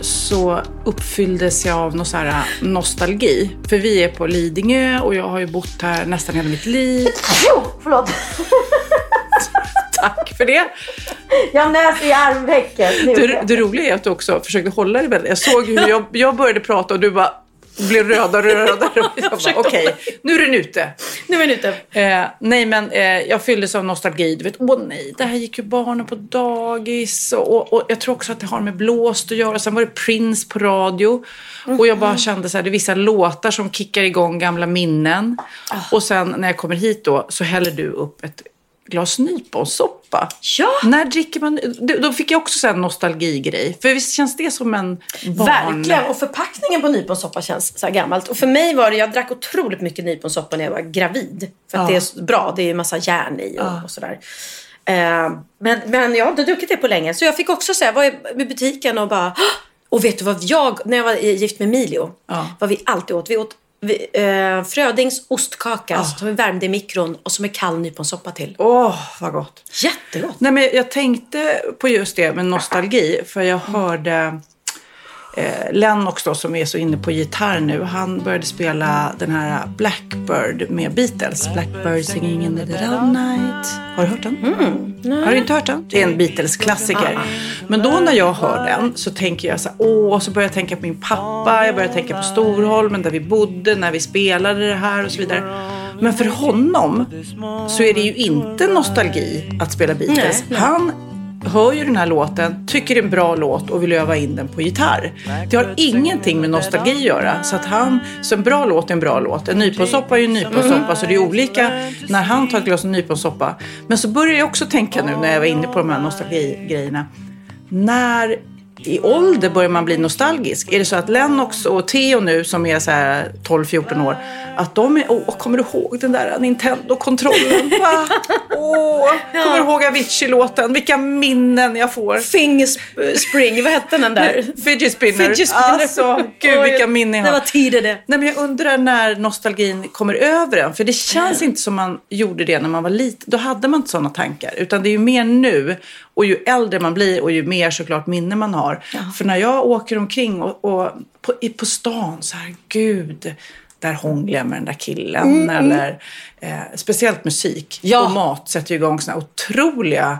så uppfylldes jag av någon så här nostalgi. För vi är på Lidingö och jag har ju bott här nästan hela mitt liv. Jo, förlåt. Tack för det. Jag nös i armvecket. Det, det roliga är att du också försökte hålla dig väldigt. Jag såg hur jag, jag började prata och du bara blev rödare och rödare. Jag bara, Okej, nu är den ute. Nu är den ute. Eh, nej, men eh, jag fylldes av nostalgi. Du vet, åh nej, det här gick ju barnen på dagis. Och, och, och jag tror också att det har med blåst att göra. Sen var det Prince på radio. Och jag bara kände så här, det är vissa låtar som kickar igång gamla minnen. Och sen när jag kommer hit då så häller du upp ett glas nyponsoppa. Ja. När dricker man... Då fick jag också en nostalgigrej. För visst känns det som en barn... Verkligen. Och förpackningen på nyponsoppa känns så här gammalt. Och för mig var det, jag drack otroligt mycket nyponsoppa när jag var gravid. För att Ja. det är bra. Det är ju massa järn i och, och sådär. Eh, men, men jag har inte druckit det på länge. Så jag fick också säga, var i butiken och bara... Och vet du vad jag, när jag var gift med Emilio, Ja. vad vi alltid åt? Vi åt vi, eh, Frödings ostkaka som vi värmde i mikron och som är kall nyponsoppa till. Åh, vad gott. Jättegott. Nej, men jag tänkte på just det med nostalgi. För jag hörde eh, Lennox då, som är så inne på gitarr nu. Han började spela den här Blackbird med Beatles. Blackbird singing in the dead of night. Har du hört den? Har du inte hört den? Det är en Beatles-klassiker. Men då när jag hör den så tänker jag så här, åh, så börjar jag tänka på min pappa. Jag börjar tänka på Storholmen där vi bodde, när vi spelade det här och så vidare. Men för honom så är det ju inte nostalgi att spela Beatles. Han hör ju den här låten, tycker det är en bra låt och vill öva in den på gitarr. Det har ingenting med nostalgi att göra. Så att han, så en bra låt är en bra låt. En nyponsoppa är ju en nyponsoppa, så det är olika när han tar ett glas nyponsoppa. Men så börjar jag också tänka nu när jag var inne på de här nostalgigrejerna. När i ålder börjar man bli nostalgisk. Är det så att Lennox och Theo nu som är så här 12-14 år, att de är, åh, kommer du ihåg den där Nintendo-kontrollen? Åh, kommer du ihåg Avicii-låten? Vilka minnen jag får. Fingerspring, vad hette den där? Fidget spinner. Fidget spinner. Alltså, gud vilka minnen Det jag var har. tider det. Nej, men jag undrar när nostalgin kommer över en. För det känns inte som man gjorde det när man var liten. Då hade man inte sådana tankar. Utan det är ju mer nu. Och ju äldre man blir och ju mer såklart minne man har. För när jag åker omkring och, och på, i- på stan så här, gud. Där hånglade jag med den där killen. Eller eh, speciellt musik Ja. och mat sätter ju igång såna otroliga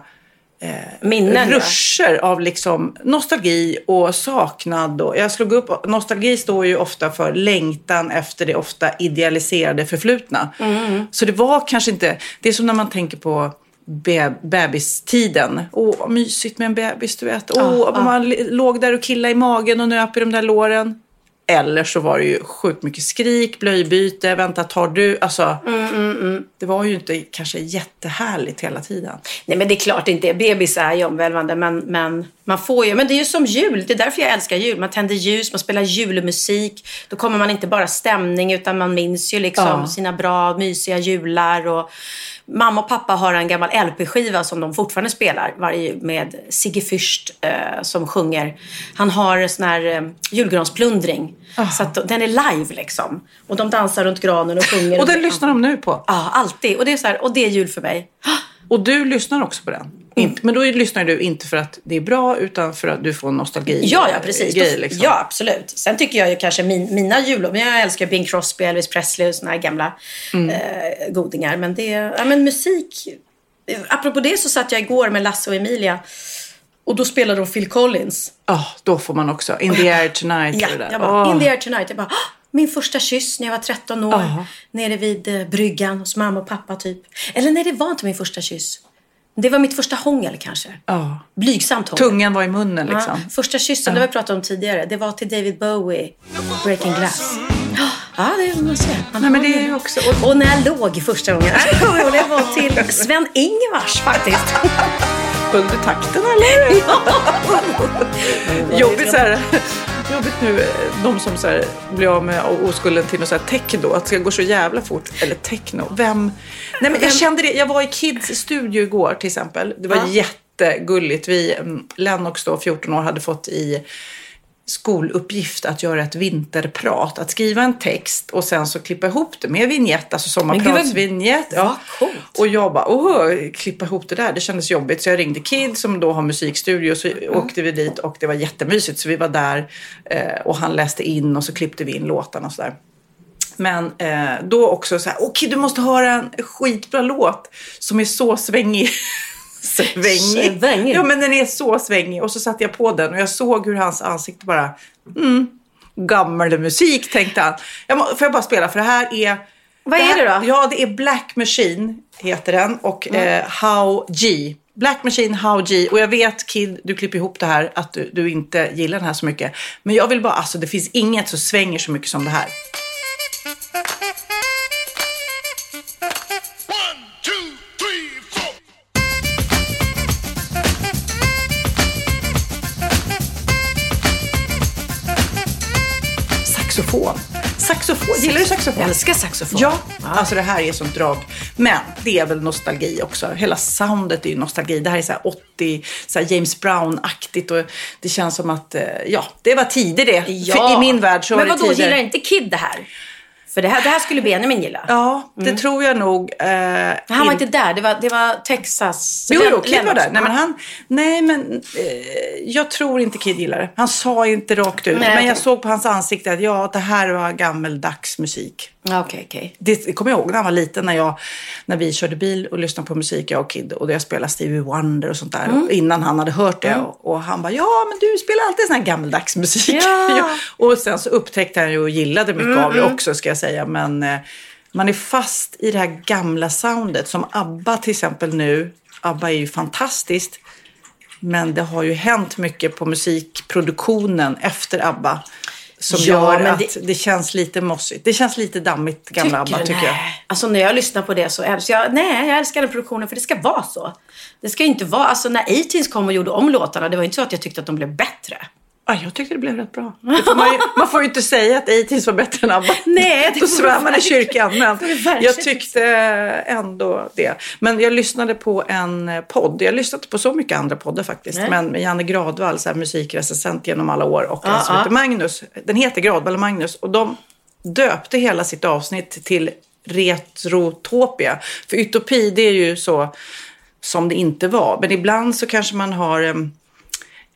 Minnen. ja. ruscher av liksom nostalgi och saknad. Och jag slog upp, nostalgi står ju ofta för längtan efter det ofta idealiserade förflutna. Mm. Så det var kanske inte, det är som när man tänker på be, bebistiden. Åh, vad mysigt med en bebis, du vet. Åh, man li- låg där och killade i magen och nöp i de där låren. Eller så var det ju sjukt mycket skrik, blöjbyte, vänta tar du? Alltså, Mm, det var ju inte kanske jättehärligt hela tiden. Nej men det är klart inte. Bebis är ju omvälvande men, men man får ju. Men det är ju som jul. Det är därför jag älskar jul. Man tänder ljus, man spelar julmusik. Då kommer man inte bara stämning utan man minns ju liksom Ja. sina bra mysiga jular. Och mamma och pappa har en gammal LP-skiva som de fortfarande spelar varje jul med Sigge Fürst eh, som sjunger. Han har sån här eh, julgransplundring. Så att den är live liksom. Och de dansar runt granen och sjunger. Och den lyssnar de nu på. Ja, alltid. Och det är så här, och det är jul för mig. Och du lyssnar också på den. Inte, men då lyssnar du inte för att det är bra utan för att du får nostalgi. Ja, ja precis. Grej, liksom. Ja, absolut. Sen tycker jag ju kanske min, mina jullov, men jag älskar Bing Crosby, Elvis Presley och såna här gamla Mm. eh, godingar. Men det, ja men musik. Apropå det så satt jag igår med Lasse och Emilia Och då spelade de Phil Collins. Ja, då får man också. In the air tonight. Ja, jag bara, Åh. in the air tonight. Jag bara, "Ah, min första kyss när jag var 13 år. Ja. Nere vid eh, bryggan hos mamma och pappa typ. Eller nej, det var inte min första kyss. Det var mitt första hångel kanske. Ja. Blygsamt hångel. Tungan var i munnen liksom. Ja, första kyssen, det har vi pratat om tidigare. Det var till David Bowie, Breaking Glass. Ja, det man ser. Han Nej, men det är också... Och när jag låg första gången, det var till Sven-Ingvars faktiskt. Du takten eller? Jobbigt så här. Jobbigt nu, de som så blir av med oskulden till något så här techno, att det går så jävla fort. Eller techno, vem? Nej men jag kände det, jag var i Kids studio igår till exempel. Det var Ja. jättegulligt. Vi, mm, Lennox då, 14 år, hade fått i skoluppgift att göra ett vinterprat. Att skriva en text och sen så klippa ihop det med vignett, alltså. Vad coolt. Och jag bara, åh, klippa ihop det där, det kändes jobbigt. Så jag ringde Kid som då har musikstudio. Så åkte vi dit och det var jättemysigt. Så vi var där eh, och han läste in och så klippte vi in låtarna och sådär. Men eh, då också så här, åh Kid du måste höra en skitbra låt som är så svängig. svängig. Svängig? Ja men den är så svängig. Och så satte jag på den och jag såg hur hans ansikte bara, mm, gammal musik tänkte han. Jag må, får jag bara spela för det här är Vad är här, det då? Ja, det är Black Machine heter den och eh, How G. Black Machine How G. Och jag vet Kid, du klipper ihop det här att du, du inte gillar den här så mycket. Men jag vill bara, alltså det finns inget som svänger så mycket som det här. Saxofon. Saxofon. Gillar du saxofon? Jag älskar saxofon. Ja, alltså det här är sånt drag. Men det är väl nostalgi också. Hela soundet är ju nostalgi. Det här är så här 80, så här James Brown-aktigt och det känns som att, eh, ja, det var tider det. För I min värld så Men var det vadå, tider. gillar inte Kid det här? För det här, det här skulle Benjamin gilla. Ja, det tror jag nog. Eh, Han var in- inte där, det var, det var Texas. Jo, jo, Kid var där. Nej, men, han, nej, men eh, jag tror inte Kid gillar det. Han sa inte rakt ut. Nej, men jag okej. såg på hans ansikte att ja, det här var gammeldags musik. Ja, Okej, okej. Det kommer jag ihåg när han var liten, när, jag, när vi körde bil och lyssnade på musik, jag och Kid. Och jag spelade Stevie Wonder och sånt där. Mm. Innan han hade hört det. Och, och han bara, ja men du spelar alltid sån här gammeldags musik. Ja. och sen så upptäckte han ju och gillade mycket Mm, av det också, ska jag säga. Men eh, man är fast i det här gamla soundet. Som ABBA till exempel nu. ABBA är ju fantastiskt. Men det har ju hänt mycket på musikproduktionen efter ABBA. Som Ja, gör men att det- det... känns lite mossigt. Det känns lite dammigt, gamla ABBA du? tycker jag. Alltså när jag lyssnar på det så älskar jag, nej jag älskar den produktionen för det ska vara så. Det ska inte vara, alltså när A-Teens kom och gjorde om låtarna, det var inte så att jag tyckte att de blev bättre. Ja, jag tyckte det blev rätt bra. Får man, ju, man får ju inte säga att A-Teens var bättre än ABBA. Nej, det Då svär man i kyrkan. Men jag tyckte ändå det. Men jag lyssnade på en podd. Jag har lyssnat på så mycket andra poddar faktiskt. Nej. Men med Janne Gradvall, så här musikrecensent genom alla år. Och en Ja, som ja. heter Magnus. Den heter Gradvall och Magnus. Och de döpte hela sitt avsnitt till Retrotopia. För utopi, det är ju så som det inte var. Men ibland så kanske man har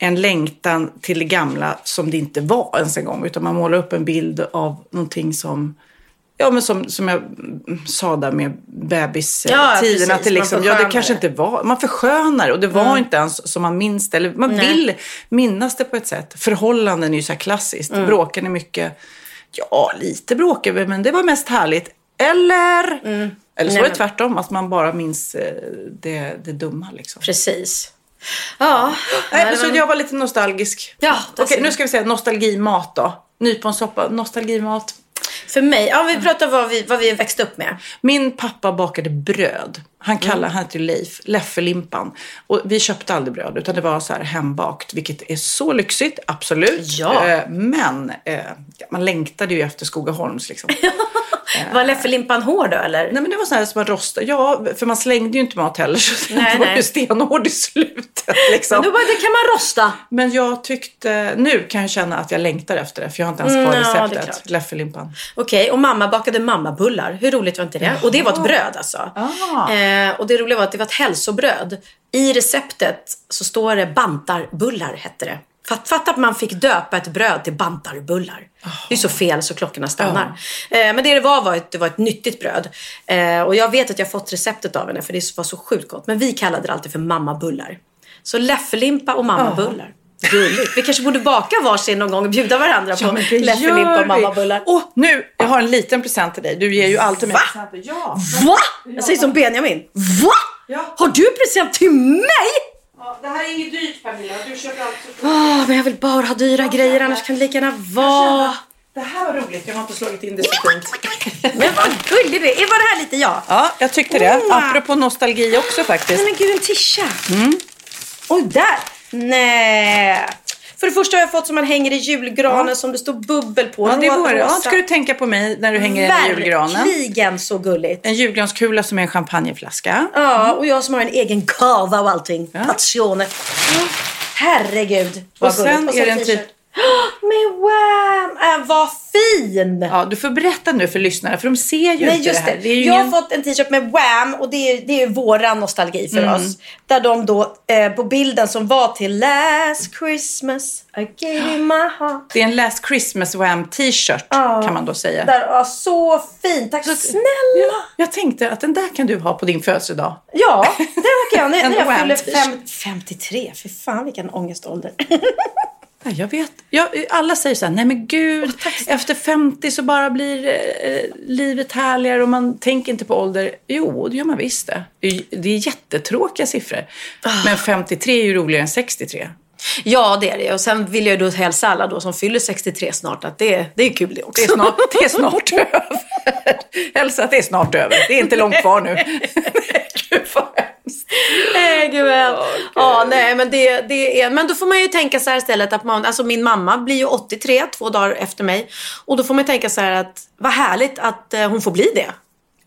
en längtan till det gamla som det inte var ens en gång. Utan man målar upp en bild av någonting som Ja, men som, som jag mm, sa där med bebistiden. Ja, att det liksom, ja, det kanske inte var. Man förskönar det och det var inte ens som man minns det. Eller man Nej. vill minnas det på ett sätt. Förhållanden är ju så här klassiskt. Mm. Bråken är mycket, ja, lite bråk är vi, men det var mest härligt. Eller, eller så Mm. Nej, var det tvärtom, att man bara minns eh, det, det dumma liksom. Precis. Ja. Nej, men- så jag var lite nostalgisk. Ja, Okej, nu ska vi säga nostalgimat då. Nyponsoppa, nostalgimat. För mig, ja vi pratar vad vi, vad vi växte upp med. Min pappa bakade bröd. Han Mm. kallar, han ju Leif, Leffelimpan. Och vi köpte aldrig bröd utan det var så här hembakt. Vilket är så lyxigt, absolut. Ja. Eh, men eh, man längtade ju efter Skogaholms liksom. Var Leffelimpan hård då eller? Nej men det var så här som man rostade. Ja, för man slängde ju inte mat heller. Så Nej, det var nej. ju stenhård i slutet liksom. Men då bara, det kan man rosta. Men jag tyckte, nu kan jag känna att jag längtar efter det. För jag har inte ens kvar Mm, ja, receptet. klart. Leffelimpan. Okej, och mamma bakade mammabullar. Hur roligt var inte det? Och det var ett bröd alltså. Ah. Eh, och det roliga var att det var ett hälsobröd. I receptet så står det bantarbullar, hette det. Fatt- Fatta att man fick döpa ett bröd till bantarbullar. Det är så fel så klockorna stannar. Eh, men det det var var ett, det var ett nyttigt bröd. Eh, och jag vet att jag fått receptet av henne för det var så sjukt gott. Men vi kallade det alltid för mammabullar. Så läffelimpa och mammabullar. Gulligt. Vi kanske borde baka varsin någon gång och bjuda varandra på läffelimpa och mammabullar. Åh, nu! Jag har en liten present till dig. Du ger ju alltid mig presenter. Ja. Va? Jag säger som Benjamin. Va? Ja. Har du present till mig? Ja. Det här är inget dyrt Pernilla. Du köper allt så Åh, men jag vill bara ha dyra grejer annars kan det lika gärna vara... Det här var roligt. Jag har inte slagit in det så fint. Men vad gullig du är. Var det här lite jag? Ja, jag tyckte det. Oh. Apropå nostalgi också faktiskt. Nej men gud, en tisha. Mm. Oj, där. Nej. För det första har jag fått som man hänger i julgranen som det står bubbel på. Ja, det det. Ja, ska du tänka på mig när du hänger den i julgranen. Verkligen så gulligt. En julgranskula som är en champagneflaska. Ja, och jag som har en egen kava och allting. Passione. Herregud, vad Och sen gulligt. är det en typ- Med Wham! Äh, vad fin! Ja, du får berätta nu för lyssnarna för de ser ju Nej, inte just det här. Det jag ingen... har fått en t-shirt med Wham och det är, det är våran nostalgi för Mm. oss. Där de då eh, på bilden som var till Last Christmas I gave you my heart. Det är en Last Christmas Wham t-shirt kan man då säga. Där, ja, så fint. Tack snälla. Ja, jag tänkte att den där kan du ha på din födelsedag. Ja, det kan jag. När, när jag fyller t-shirt. fem, 53. Fy fan vilken ångestålder. Ja, jag vet. Ja, alla säger så här, nej men gud, efter 50 så bara blir eh, livet härligare och man tänker inte på ålder. Jo, det gör man visst det. Det är, jättetråkiga siffror. Ah. Men 53 är ju roligare än 63. ja, det är det. Och sen vill jag då hälsa alla då som fyller 63 snart att det, det är kul det också. Det är snart, det är snart över. Hälsa att det är snart över. Det är inte långt kvar nu. Gud vad hemskt. Nej, gud väl. Ja, nej, men det, det är... Men då får man ju tänka så här istället att man... Alltså min mamma blir ju 83, två dagar efter mig. Och då får man tänka så här att vad härligt att eh, hon får bli det.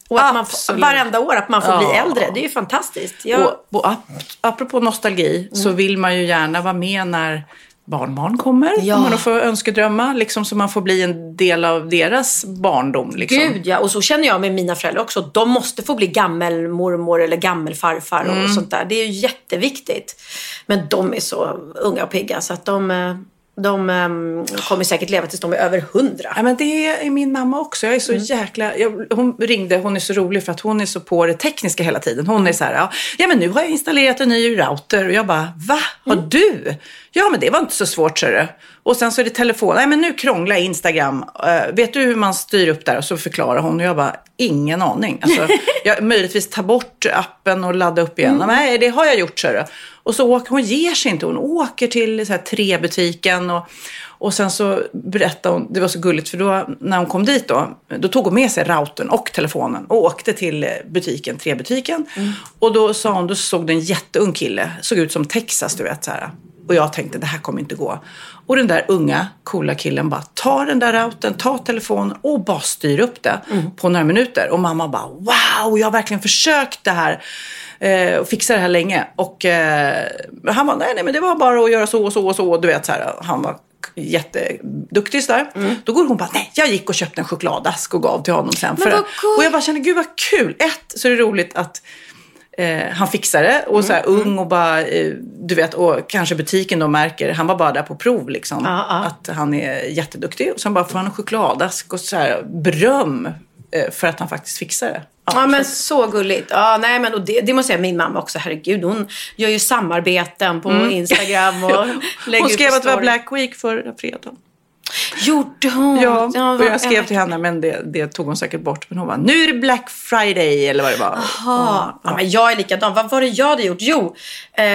Och att man får, varenda år att man får bli Ja. äldre. Det är ju fantastiskt. Jag, Och, och ap apropå nostalgi så vill man ju gärna vara med när barnbarn kommer. Ja. Om man då får önskedrömma, liksom, så man får bli en del av deras barndom. Liksom. Gud ja, och så känner jag med mina föräldrar också. De måste få bli gammelmormor eller gammelfarfar och sånt där. Det är ju jätteviktigt. Men de är så unga och pigga så att de, eh, de eh, kommer säkert leva tills de är över hundra. Ja, men det är min mamma också. Jag är så jäkla... Jag, hon ringde, hon är så rolig för att hon är så på det tekniska hela tiden. Hon är så här, ja, men nu har jag installerat en ny router. Och jag bara, va? Har du? Ja men det var inte så svårt, så du. Och sen så är det telefon. Nej men nu krånglar Instagram. Eh, vet du hur man styr upp där? Och så förklarar hon. Och jag bara, ingen aning. Alltså, jag möjligtvis ta bort appen och ladda upp igen. Nej, det har jag gjort, så du. Och så åker hon, ger sig inte. Hon åker till så här, trebutiken och, och sen så berättade hon, det var så gulligt för då när hon kom dit då, då tog hon med sig routern och telefonen och åkte till eh, butiken, trebutiken. Och då sa hon, då såg det en jätteung kille, såg ut som Texas du vet så här. Och jag tänkte det här kommer inte gå. Och den där unga coola killen bara tar den där routern, tar telefonen och bara styr upp det på några minuter. Och mamma bara wow, jag har verkligen försökt det här eh, och fixa det här länge. Och eh, han var nej, nej men det var bara att göra så och så och så. Du vet så här, han var jätteduktig så där. Då går hon bara, nej jag gick och köpte en chokladask och gav till honom sen. För och jag bara känner, gud vad kul. Ett, så är det roligt att Eh, han fixar det och så här Mm, ung och bara, eh, du vet, och kanske butiken då märker, han var bara där på prov liksom, Ja, ja. att han är jätteduktig. Och sen bara får han en chokladask och så här beröm eh, för att han faktiskt fixar det. Ja, men så gulligt. Ja, nej, men, och det, det måste jag säga min mamma också. Herregud, hon gör ju samarbeten på Instagram och Mm. Hon skrev att det var. Black Week förra fredagen. Gjorde hon? Ja, och jag skrev till henne men det, det tog hon säkert bort. Men hon bara, nu är det Black Friday eller vad det var. Ja, ja. men jag är likadan. Vad var det jag hade gjort? Jo, eh,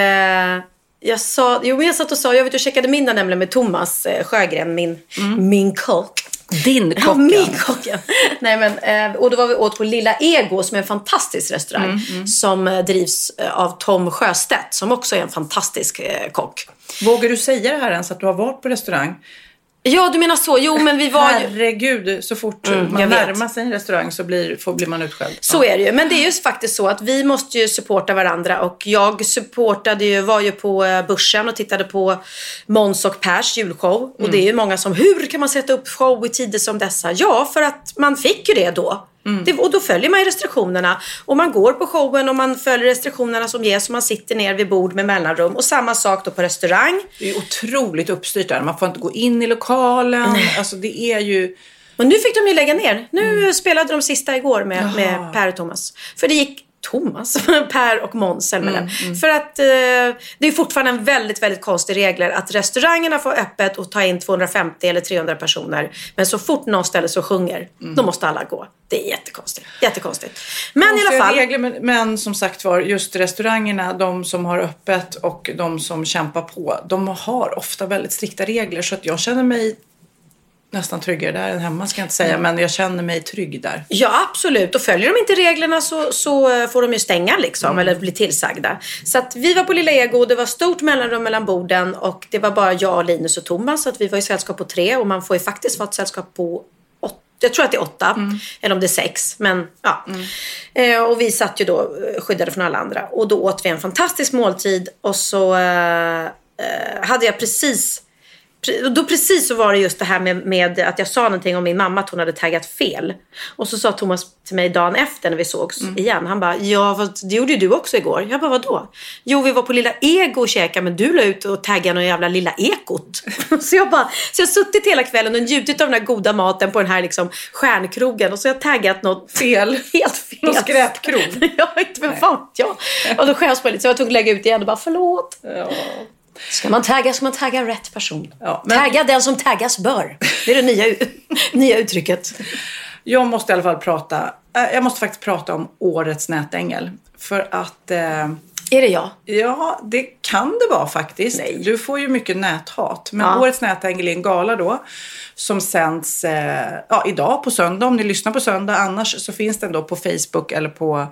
jag, sa, jo men jag satt och sa, jag vet och checkade middag nämligen med Thomas eh, Sjögren, min, min kock. Din Ja, kocken. min kocken. Nej, men, eh, och då var vi åt på Lilla Ego som är en fantastisk restaurang. Som eh, drivs eh, av Tom Sjöstedt som också är en fantastisk kock. Vågar du säga det här ens att du har varit på restaurang? Ja, du menar så. Jo, men vi var ju... Herregud, så fort Mm, man närmar sig en restaurang så blir, får, blir man utskälld. Så är det ju. Men det är ju faktiskt så att vi måste ju supporta varandra. Och jag supportade ju, var ju på eh, börsen och tittade på Måns och Pers julshow. Och det är ju många som, hur kan man sätta upp show i tider som dessa? Ja, för att man fick ju det då. Det, och då följer man ju restriktionerna. Och man går på showen och man följer restriktionerna som ges. Och man sitter ner vid bord med mellanrum. Och samma sak då på restaurang. Det är otroligt uppstyrt där. Man får inte gå in i lokalen. Alltså det är ju... Och nu fick de ju lägga ner. Nu spelade de sista igår med, med Per och Thomas. För det gick Thomas, Per och Måns Zelmerlöw. Mm, För att eh, det är fortfarande en väldigt, väldigt konstig regel att restaurangerna får öppet och ta in 250 eller 300 personer. Men så fort någon ställer sig och sjunger, Mm. då måste alla gå. Det är jättekonstigt. Jättekonstigt. Men i alla fall. Regler, men, men som sagt var, just restaurangerna, de som har öppet och de som kämpar på, de har ofta väldigt strikta regler. Så att jag känner mig nästan tryggare där än hemma ska jag inte säga, men jag känner mig trygg där. Ja, absolut. Och följer de inte reglerna så, så eh, får de ju stänga liksom, eller bli tillsagda. Så att vi var på Lilla Ego, det var stort mellanrum mellan borden och det var bara jag, Linus och Thomas. Så att vi var i sällskap på tre och man får ju faktiskt vara ett sällskap på åtta. Jag tror att det är åtta, eller om det är sex. Men ja. Eh, och vi satt ju då eh, skyddade från alla andra. Och då åt vi en fantastisk måltid och så eh, hade jag precis Pre- och Då precis så var det just det här med, med att jag sa någonting om min mamma att hon hade taggat fel. Och så sa Thomas till mig dagen efter när vi sågs igen. Han bara, ja vad, det gjorde ju du också igår. Jag bara, vadå? Jo vi var på Lilla Ego och käkade men du la ut och taggade någon jävla Lilla Ekot. så jag bara, så jag har suttit hela kvällen och njutit av den här goda maten på den här liksom stjärnkrogen. Och så har jag taggat något Fel. helt fel. Någon skräpkrog. ja, inte för fan ja. Och då skäms man lite så jag var tvungen att lägga ut igen och bara, förlåt. Ja. Ska man tagga ska man tagga rätt person. Ja, men- Tagga den som taggas bör. Det är det nya, nya uttrycket. Jag måste i alla fall prata, äh, jag måste faktiskt prata om årets nätängel. För att, eh, Är det jag? ja, det kan det vara faktiskt. Nej. Du får ju mycket näthat. Men Ja. årets nätängel är en gala då. Som sänds eh, ja, idag på söndag, om ni lyssnar på söndag. Annars så finns den då på Facebook eller på,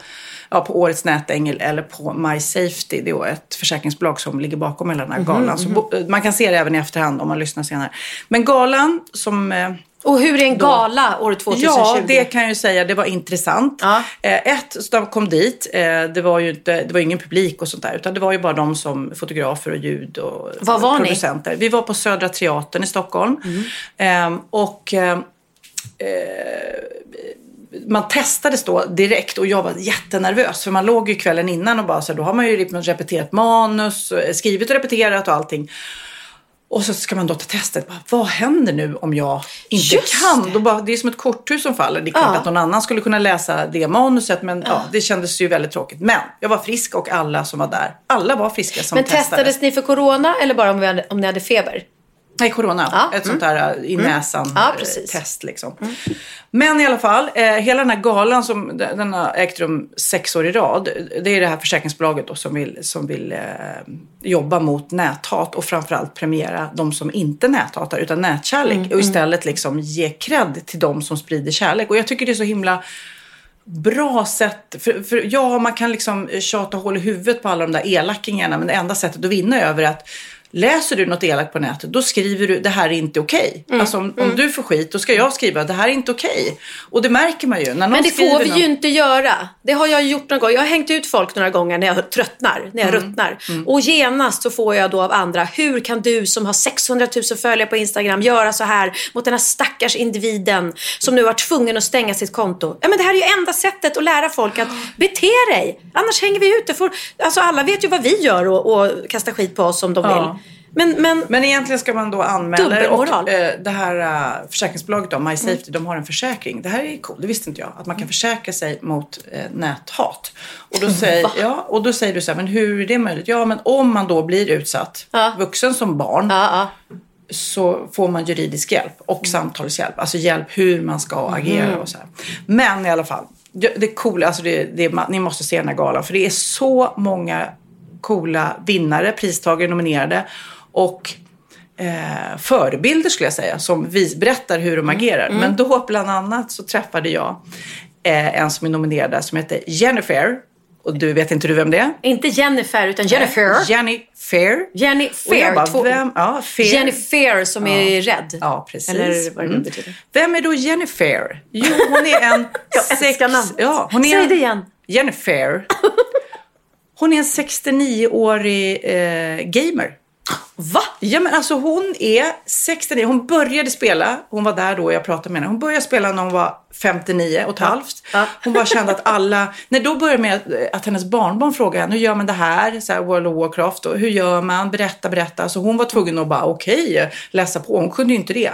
ja, på Årets nätängel eller på My Safety. Det är ett försäkringsbolag som ligger bakom hela den här galan. Så bo, man kan se det även i efterhand om man lyssnar senare. Men galan som... Eh, Och hur är en gala år 2020? Ja, det kan jag ju säga. Det var intressant. Ja. Eh, ett, så de kom dit. Eh, det var ju inte, det var ingen publik och sånt där. Utan det var ju bara de som fotografer och ljud och Var var ni? Mm. producenter. Vi var på Södra Teatern i Stockholm. Eh, och eh, man testades då direkt och jag var jättenervös. För man låg ju kvällen innan och bara så här, då har man ju repeterat manus, eh, skrivit och repeterat och allting. Och så ska man då ta testet. Bara, vad händer nu om jag inte Just kan? det. Då bara, det är som ett korthus som faller. Det är klart Ja. att någon annan skulle kunna läsa det manuset. Men ja. det kändes ju väldigt tråkigt. Men jag var frisk och alla som var där. Alla var friska som Men testades. testades ni för corona eller bara om, hade, om ni hade feber? Nej, corona. Ja, Ett sånt där äh, i näsan Ja, äh, precis. test liksom. Men i alla fall, eh, hela den här galan som den har ägt rum sex år i rad. Det är det här försäkringsbolaget då som vill, som vill eh, jobba mot näthat och framförallt premiera de som inte näthatar utan nätkärlek. och istället liksom ge cred till de som sprider kärlek. Och jag tycker det är så himla bra sätt. För, för ja, man kan liksom tjata hål i huvudet på alla de där elakingarna. Men det enda sättet att vinna över är att Läser du något elakt på nätet, då skriver du det här är inte okej. Mm, Alltså om, om du får skit, då ska jag skriva det här är inte okej. Och det märker man ju. När någon Men det får vi något- ju inte göra. Det har jag gjort någon gång. Jag har hängt ut folk några gånger när jag tröttnar, när jag Mm. ruttnar. Och genast så får jag då av andra, hur kan du som har 600 000 följare på Instagram göra så här mot den här stackars individen som nu har tvungen att stänga sitt konto? Ja men det här är ju enda sättet att lära folk att bete dig. Annars hänger vi ut. Det får, alltså alla vet ju vad vi gör och, och kastar skit på oss om de Ja. vill. Men, men, Men egentligen ska man då anmäla det. Och eh, det här eh, försäkringsbolaget då, My Safety, de har en försäkring. Det här är coolt, det visste inte jag. Att man kan försäkra sig mot eh, näthat. Och då, säger, ja, och då säger du så här, men hur är det möjligt? Ja, men om man då blir utsatt, Ja. vuxen som barn, ja, ja. så får man juridisk hjälp och samtalshjälp. Alltså hjälp hur man ska agera och så här. Men i alla fall, det är coola, alltså det, det, ni måste se den här galan. För det är så många coola vinnare, pristagare, nominerade och eh, förebilder skulle jag säga. Som vi berättar hur de agerar. Men då bland annat så träffade jag eh, en som är nominerad som heter Jennifer. Och du vet inte du vem det är? Inte Jennifer utan Jennifer. Jenny Fair. Jenny Fair. bara, två- vem? Ja, Fair. Jenny Fair som är rädd. Ja, precis. Eller vad det Mm. betyder. Vem är då Jennifer? Jo, hon är en... Jag älskar namnet. Ja, hon är Säg en, det igen. Jennifer. Hon är en 69-årig eh, gamer. Va? Ja, men alltså hon är 69. Hon började spela. Hon var där då jag pratade med henne. Hon började spela när hon var 59 och ett halvt. Ja. Hon bara kände att alla... Nej, då började med att, hennes barnbarn frågade henne. Hur gör man det här? Så här World of Warcraft. Och hur gör man? Berätta, berätta. Så hon var tvungen att bara okej, läsa på. Hon kunde ju inte det.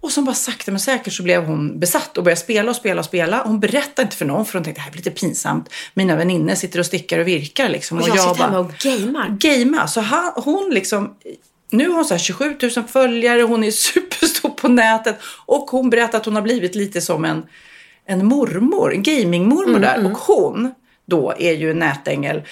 Och så bara sakta men säkert så blev hon besatt och började spela och spela och spela. Hon berättade inte för någon för hon tänkte det här blir lite pinsamt. Mina väninnor sitter och stickar och virkar liksom. Och jag, sitter hemma och gamear. Gamea. Så han, hon liksom, nu har hon så här 27 000 följare, hon är superstor på nätet och hon berättar att hon har blivit lite som en, en mormor, en gamingmormor Mm, där. Och hon då är ju en nätängel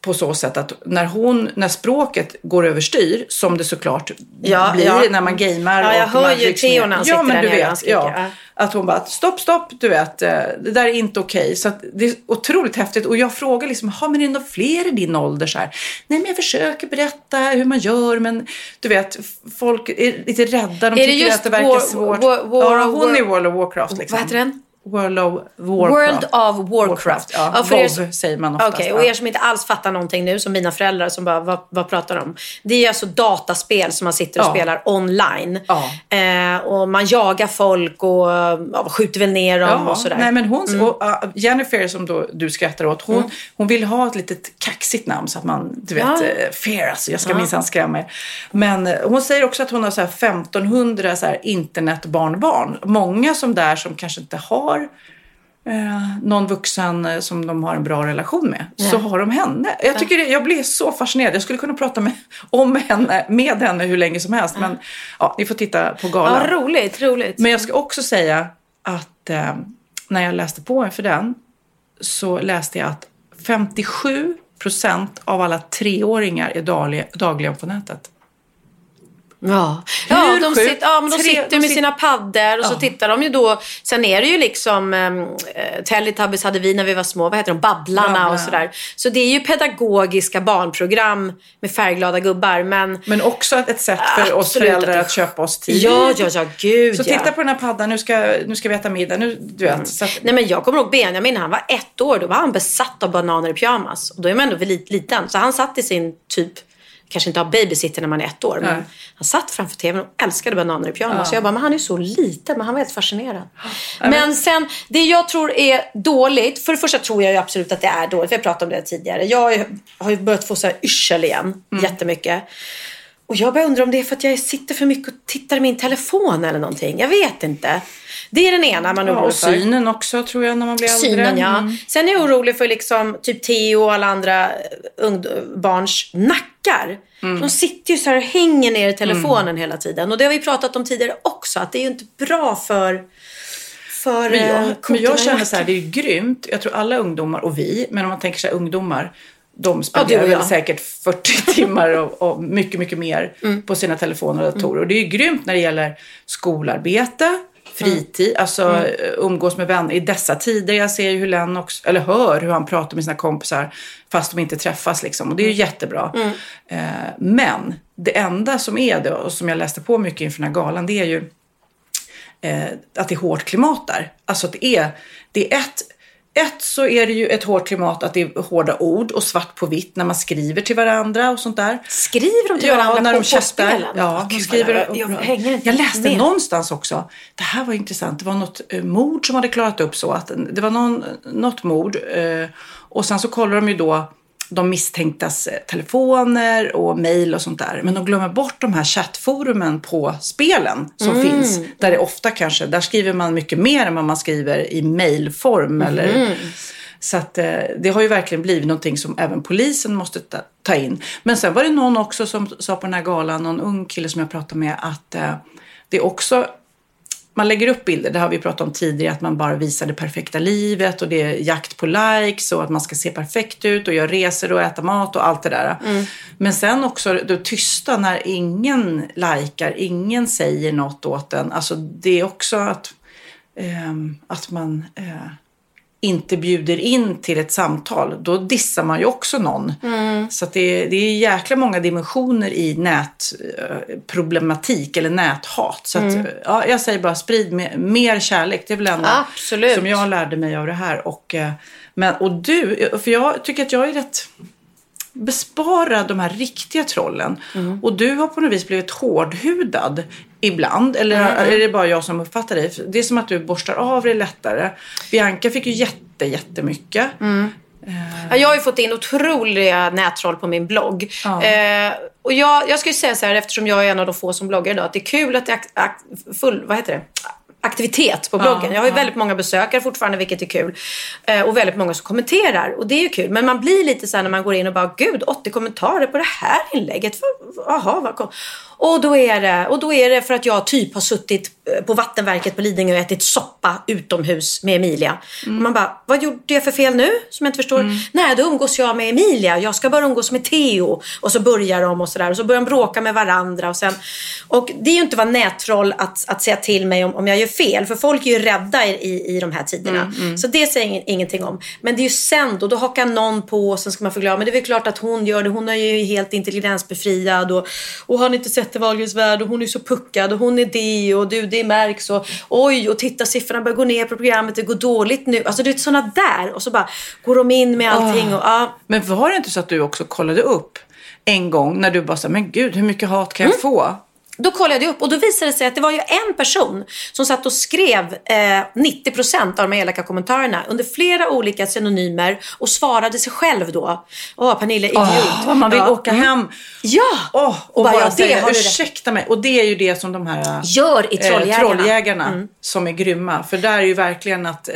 på så sätt att när, hon, när språket går överstyr, som det såklart Ja, blir ja. när man gamer. Ja, jag och hör man ju Theo när han ja, sitter men där du vet, ja, ja. Att hon bara, stopp, stopp, du vet, eh, det där är inte okej. Så att det är otroligt häftigt. Och jag frågar liksom, har men är det några fler i din ålder? Så här, Nej, men jag försöker berätta hur man gör, men du vet, folk är lite rädda. De det tycker just att det verkar War- svårt. War- War- ja, hon är War- World of Warcraft. Liksom. Vad heter den? World of Warcraft. World of Warcraft. Ja, Ja, för er WoW som- säger man oftast. Ja. och er som inte alls fattar någonting nu, som mina föräldrar som bara, vad, vad pratar de om? Det är alltså dataspel som man sitter och Ja. spelar online. Ja. Eh, och man jagar folk och ja, skjuter väl ner dem Ja, och sådär. nej, men hon, Mm. och, uh, Jennifer som då, du skrattar åt, hon, hon vill ha ett litet kaxigt namn så att man, du vet, Ja. ja. fair alltså, jag ska minsann skrämma er. Men eh, hon säger också att hon har så här 1500 så här internetbarnbarn. Många som där som kanske inte har eh, någon vuxen eh, som de har en bra relation med, så har de henne. Jag, tycker det, jag blir så fascinerad. Jag skulle kunna prata med, om henne, med henne hur länge som helst. Men ja, ni får titta på galan. Ja, roligt, roligt. Men jag ska också säga att eh, när jag läste på inför den så läste jag att 57 procent av alla treåringar är dagliga, dagligen på nätet. Ja, ja, de, sitter, ja men de sitter de med sit- sina paddor och så Ja. tittar de ju då. Sen är det ju liksom eh, Teletubbies hade vi när vi var små. Vad heter de? Babblarna Babblarna. och sådär. Så det är ju pedagogiska barnprogram med färgglada gubbar. Men Men också ett- sätt för oss föräldrar att köpa oss tid. ja, ja, ja, gud Så ja. titta på den här paddan, nu ska, nu ska vi äta middag. Nu, du vet, så att, Nej men jag kommer ihåg Benjamin han var ett år. Då var han besatt av bananer i pyjamas. Och då är man ändå väldigt liten. Så han satt i sin typ, kanske inte har babysitter när man är ett år. Men han satt framför tvn och älskade bananer i pyjamas. Så jag bara, men han är så liten. Men han var helt fascinerad. Men sen, det jag tror är dåligt. För det första tror jag absolut att det är dåligt. Vi har pratat om det tidigare. Jag har ju börjat få så här yrsel igen. Jättemycket. Och jag börjar undra om det är för att jag sitter för mycket och tittar i min telefon eller någonting. Jag vet inte. Det är den ena man är ja, orolig och för. synen också tror jag när man blir äldre. Synen, ja. Mm. Sen är jag orolig för liksom, typ Theo och alla andra ung- barns nackar. Mm. De sitter ju så här och hänger ner i telefonen hela tiden. Och det har vi pratat om tidigare också. Att det är ju inte bra för, för Men eh, jag, men jag känner så här, det är ju grymt. Jag tror alla ungdomar och vi, men om man tänker sig ungdomar, de spenderar väl jag. säkert 40 timmar och, och mycket, mycket mer Mm. på sina telefoner och datorer. Och det är ju grymt när det gäller skolarbete, fritid, alltså Mm. eh, umgås med vänner i dessa tider. Jag ser ju hur Len också, eller hör hur han pratar med sina kompisar fast de inte träffas liksom. Och det är ju Mm. jättebra. Eh, men det enda som är det och som jag läste på mycket inför den här galan, det är ju eh, att det är hårt klimat där. Alltså att det är, det är ett, ett så är det ju ett hårt klimat att det är hårda ord och svart på vitt när man skriver till varandra och sånt där. Skriver de till varandra när på, de chattar. Ja, de skriver. jag, jag hänger inte jag läste med. någonstans också. Det här var intressant. Det var något eh, mord som hade klarat upp så att det var någon, något mord eh, och sen så kollar de ju då de misstänktas eh, telefoner och mejl och sånt där. Men de glömmer bort de här chattforumen på spelen som Mm. finns. Där det ofta kanske, där skriver man mycket mer än vad man skriver i mejlform. Eller, Mm. så att eh, det har ju verkligen blivit någonting som även polisen måste ta, ta in. Men sen var det någon också som sa på den här galan, någon ung kille som jag pratade med, att eh, det är också man lägger upp bilder, det har vi pratat om tidigare, att man bara visar det perfekta livet och det är jakt på likes och att man ska se perfekt ut och göra resor och äta mat och allt det där. Men sen också det tysta när ingen likar, ingen säger något åt en. Alltså det är också att, ehm, att man eh, inte bjuder in till ett samtal, då dissar man ju också någon. Så att det, är, det är jäkla många dimensioner i nätproblematik eller näthat. Så att, ja, jag säger bara sprid mer, mer kärlek. Det är väl ändå Absolut. som jag lärde mig av det här. Och, eh, men, och du, för jag tycker att jag är rätt bespara de här riktiga trollen. Och du har på något vis blivit hårdhudad ibland. Eller är det bara jag som uppfattar dig? Det är som att du borstar av dig lättare. Bianca fick ju jätte, jättemycket. Ja, jag har ju fått in otroliga nättroll på min blogg. Ja. Eh, och jag, jag ska ju säga så här, eftersom jag är en av de få som bloggar idag, att det är kul att det är ak- full, vad heter det? aktivitet på bloggen. jag har ju väldigt många besökare fortfarande, vilket är kul. Eh, och väldigt många som kommenterar. Och det är ju kul. Men man blir lite så här när man går in och bara, gud, 80 kommentarer på det här inlägget. Jaha, vad kom. Och då, är det, och då är det för att jag typ har suttit eh, på vattenverket på Lidingö och ätit soppa utomhus med Emilia. Och man bara, vad gjorde jag för fel nu? Som jag inte förstår. Nej, då umgås jag med Emilia. Jag ska bara umgås med Theo. Och så börjar de och sådär. Och så börjar de bråka med varandra. Och, sen, och det är ju inte vara nättroll att, att säga till mig om, om jag gör fel. För folk är ju rädda i, i, de här tiderna. Så det säger ingen, ingenting om. Men det är ju sen då. Då hakar någon på och sen ska man förklara. Men det är väl klart att hon gör det. Hon är ju helt intelligensbefriad. Och, och har ni inte sett Wahlgrens värld? Och hon är så puckad. Och hon är det. Och du, det märks. Och oj, och titta siffrorna börjar gå ner på programmet. Det går dåligt nu. Alltså det är sådana där. Och så bara går de in med allting. Och, ja, Men var det inte så att du också kollade upp en gång när du bara sa, men gud, hur mycket hat kan jag Mm. få? Då kollade jag upp och då visade det sig att det var ju en person som satt och skrev eh, 90% av de elaka kommentarerna under flera olika synonymer och svarade sig själv då. Åh, Pernilla, idiot. Vad man vill Ja. åka hem. Ja! Åh, och, bara, bara, ja, säga, ursäkta mig. Och det är ju det som de här eh, Gör i Trolljägarna. trolljägarna som är grymma. För där är ju verkligen att eh,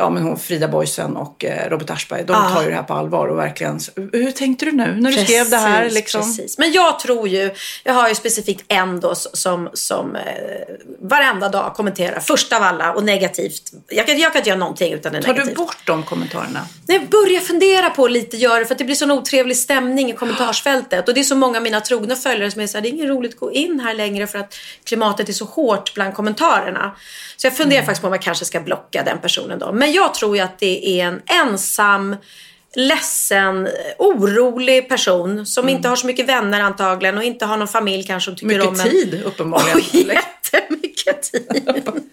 ja, men hon, Frida Boysen och eh, Robert Aschberg, de Ja. tar ju det här på allvar och verkligen, hur tänkte du nu när du skrev det här? Precis, Liksom? precis. Men jag tror ju, jag har ju specifikt en då som, som eh, varenda dag kommenterar först av alla och negativt. Jag kan, jag kan inte göra någonting utan det är Tar du negativt. bort de kommentarerna? Nej, Jag börjar fundera på lite göra det för att det blir sån otrevlig stämning i kommentarsfältet. Och det är så många av mina trogna följare som är såhär, det är inget roligt att gå in här längre för att klimatet är så hårt bland kommentarerna. Så jag funderar faktiskt på om jag kanske ska blocka den personen då. Men jag tror ju att det är en ensam ledsen, orolig person som inte har så mycket vänner antagligen och inte har någon familj kanske som tycker Mycket om en. tid uppenbarligen. Och jättemycket tid.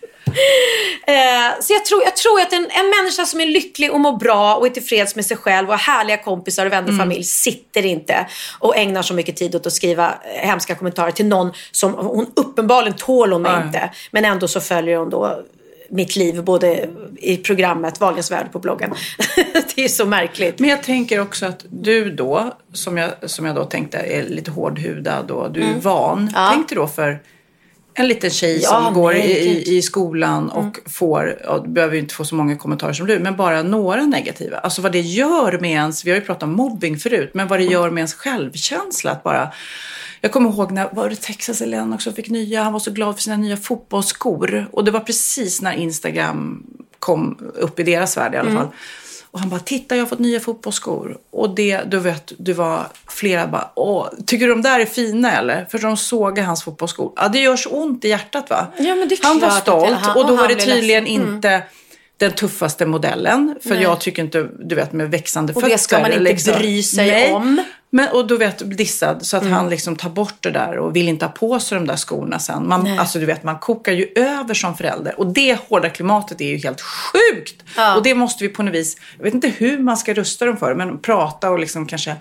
Eh, så jag tror, jag tror att en, en människa som är lycklig och mår bra och är tillfreds med sig själv och har härliga kompisar och vänner och familj sitter inte och ägnar så mycket tid åt att skriva eh, hemska kommentarer till någon som hon uppenbarligen tål hon Nej. inte. Men ändå så följer hon då mitt liv både i programmet Wahlgrens värld på bloggen. det är så märkligt. Men jag tänker också att du då, som jag, som jag då tänkte är lite hårdhudad och du är van. Mm. Ja. Tänk dig då för en liten tjej Ja, som går nej, i. Mm. i, skolan och får, ja, du behöver ju inte få så många kommentarer som du, men bara några negativa. Alltså vad det gör med ens, vi har ju pratat om mobbing förut, men vad det gör med ens självkänsla att bara jag kommer ihåg när var det Texas Elen också fick nya, han var så glad för sina nya fotbollsskor. Och det var precis när Instagram kom upp i deras värld i alla fall. Och han bara, titta jag har fått nya fotbollsskor. Och det, du vet, det var flera bara, åh, tycker du de där är fina eller? För de såg hans fotbollsskor. Ja, det gör så ont i hjärtat va? Ja, men det är han var stolt och då var det tydligen. Mm. inte den tuffaste modellen. För Nej. jag tycker inte, du vet med växande Och fötter. det ska man inte liksom. bry sig Nej. om. Men, och du vet dissad så att Mm. han liksom tar bort det där och vill inte ha på sig de där skorna sen. Man, Nej. alltså du vet man kokar ju över som förälder. Och det hårda klimatet är ju helt sjukt. Ja. Och det måste vi på något vis, jag vet inte hur man ska rusta dem för men prata och liksom kanske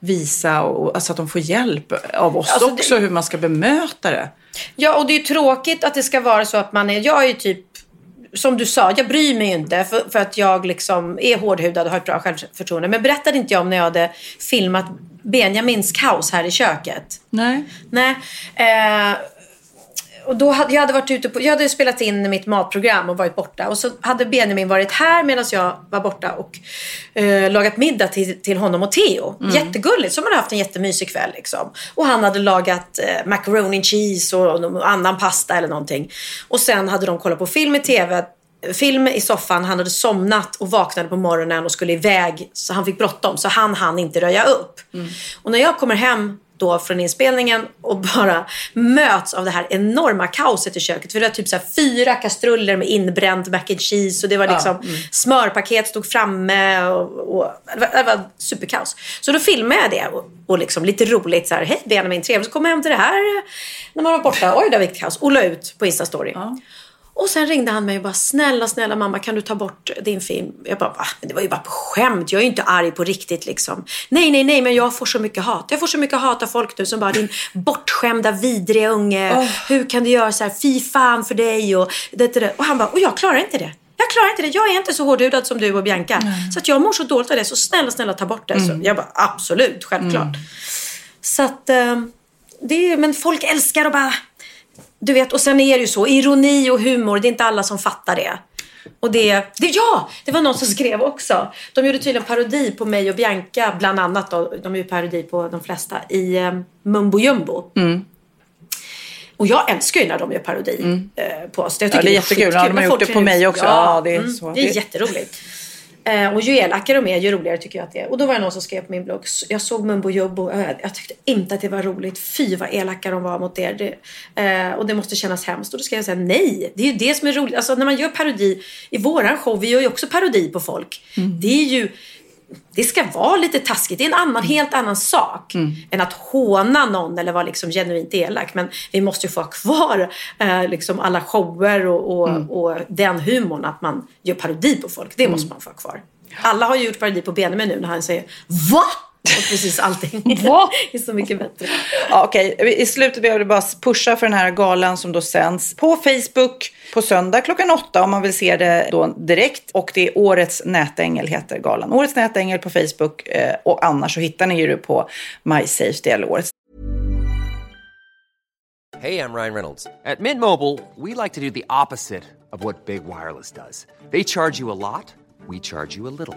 visa och, alltså att de får hjälp av oss Alltså, det- också hur man ska bemöta det. Ja, och det är ju tråkigt att det ska vara så att man är... Jag är ju typ... Som du sa, jag bryr mig inte för, för att jag liksom är hårdhudad och har ett bra självförtroende. Men berättade inte jag om när jag hade filmat Benjamins kaos här i köket? Nej. Nej. Eh, och då hade, jag hade varit ute på, jag hade spelat in mitt matprogram och varit borta. Och så hade Benjamin varit här medan jag var borta och eh, lagat middag till, till honom och Theo. Jättegulligt, som hade haft en jättemysig kväll. Liksom. Och han hade lagat eh, macaroni and cheese och, någon annan pasta eller någonting. Och sen hade de kollat på film i TV film i soffan. Han hade somnat och vaknade på morgonen och skulle iväg. Så han fick bråttom. Så han hann inte röja upp. Och när jag kommer hem då från inspelningen och bara möts av det här enorma kaoset i köket. För det var typ så fyra kastruller med inbränd mac and cheese och det var liksom smörpaket stod framme och, och det, var, det var superkaos. Så då filmade jag det och, och liksom lite roligt så här, hej Benjamin, trevligt. Så kom jag hem till det här när man var borta. Oj, det var kaos. Och la ut på Insta-story. Och sen ringde han mig och bara, snälla, snälla mamma, kan du ta bort din film? Jag bara, va? Men det var ju bara på skämt. Jag är ju inte arg på riktigt liksom. Nej, nej, nej, men jag får så mycket hat. Jag får så mycket hat av folk nu som bara, din bortskämda, vidriga unge. Hur kan du göra så här? Fy fan för dig och det, det, det. Och han bara, och jag klarar inte det. Jag klarar inte det. Jag är inte så hårdhudad som du och Bianca. Så att jag mår så dåligt av det. Så snälla, snälla ta bort det. Så jag bara, absolut, självklart. Så att, eh, det är, men folk älskar att bara, du vet, och sen är det ju så, ironi och humor, det är inte alla som fattar det. Och det, det, ja, det var någon som skrev också. De gjorde tydligen parodi på mig och Bianca, bland annat. Då, de gjorde parodi på de flesta i eh, Mumbo Jumbo. Och jag älskar ju när de gör parodi eh, på oss. Jag Mm. Ja, det är jättekul. Ja, de har gjort det på ju- mig också. Ja, det är så. Det är jätteroligt. Eh, och ju elakare de är, ju roligare tycker jag att det är. Och då var det någon som skrev på min blogg. Jag såg Mumbo Jumbo och jag, jag tyckte inte att det var roligt. Fy vad elaka de var mot er. Det, eh, och det måste kännas hemskt. Och då ska jag säga nej. Det är ju det som är roligt. Alltså när man gör parodi i våran show. Vi gör ju också parodi på folk. Mm. Det är ju det ska vara lite taskigt. Det är en annan, helt annan sak Mm. än att håna någon eller vara liksom genuint elak. Men vi måste ju få ha kvar eh, liksom alla shower och, och, Mm. och den humorn att man gör parodi på folk. Det måste man få ha kvar. Alla har ju gjort parodi på Benjamin nu när han säger VA? Och precis allting. Va? är så mycket bättre. Ja, Okej, i slutet vill jag bara pusha för den här galan som då sänds på Facebook på söndag klockan åtta om man vill se det då direkt. Och det är Årets nätängel heter galan. Årets nätängel på Facebook eh, och annars så hittar ni ju det på MySafety eller Årets Hey, I'm Ryan Reynolds. At Mint Mobile, we like to do the opposite of what Big Wireless does. They charge you a lot, we charge you a little.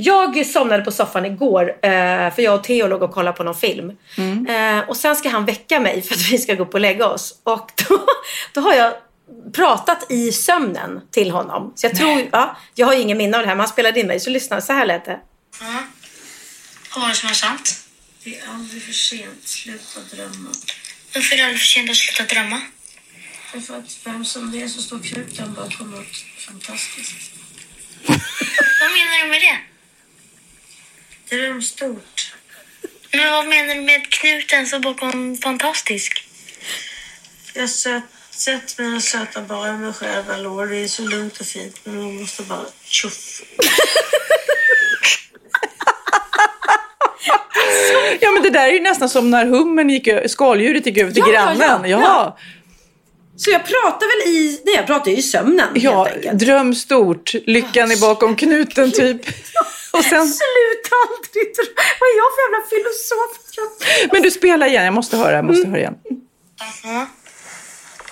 Jag somnade på soffan igår eh, för jag och Theo låg och kollade på någon film. Eh, och sen ska han väcka mig för att vi ska gå upp och lägga oss. Och då, då har jag pratat i sömnen till honom. Så jag tror, ja, jag har ju ingen minne av det här men han spelade in mig. Så lyssna, så här lät det. Ja. Vad var det som var sant? Det är aldrig för sent. Sluta drömma. Varför är det aldrig för sent att sluta drömma? Därför att vem som det är så står knuten bakom något fantastiskt. vad menar du med det? Dröm stort. Men vad menar du med knuten så bakom fantastisk? Jag söt, sett mina söta barn med själva lår. Det är så lugnt och fint men man måste bara tjoff. Ja, men det där är ju nästan som när hummen gick, skaldjuret gick över till Ja, ja, grannen. ja, Ja, ja. Så jag pratar väl i, nej jag pratar ju i sömnen ja, helt enkelt. dröm stort, lyckan är bakom knuten typ. Och sen, Sluta aldrig. Vad är jag för jävla filosof? men du spelar igen, jag måste höra, jag måste höra igen. Ja.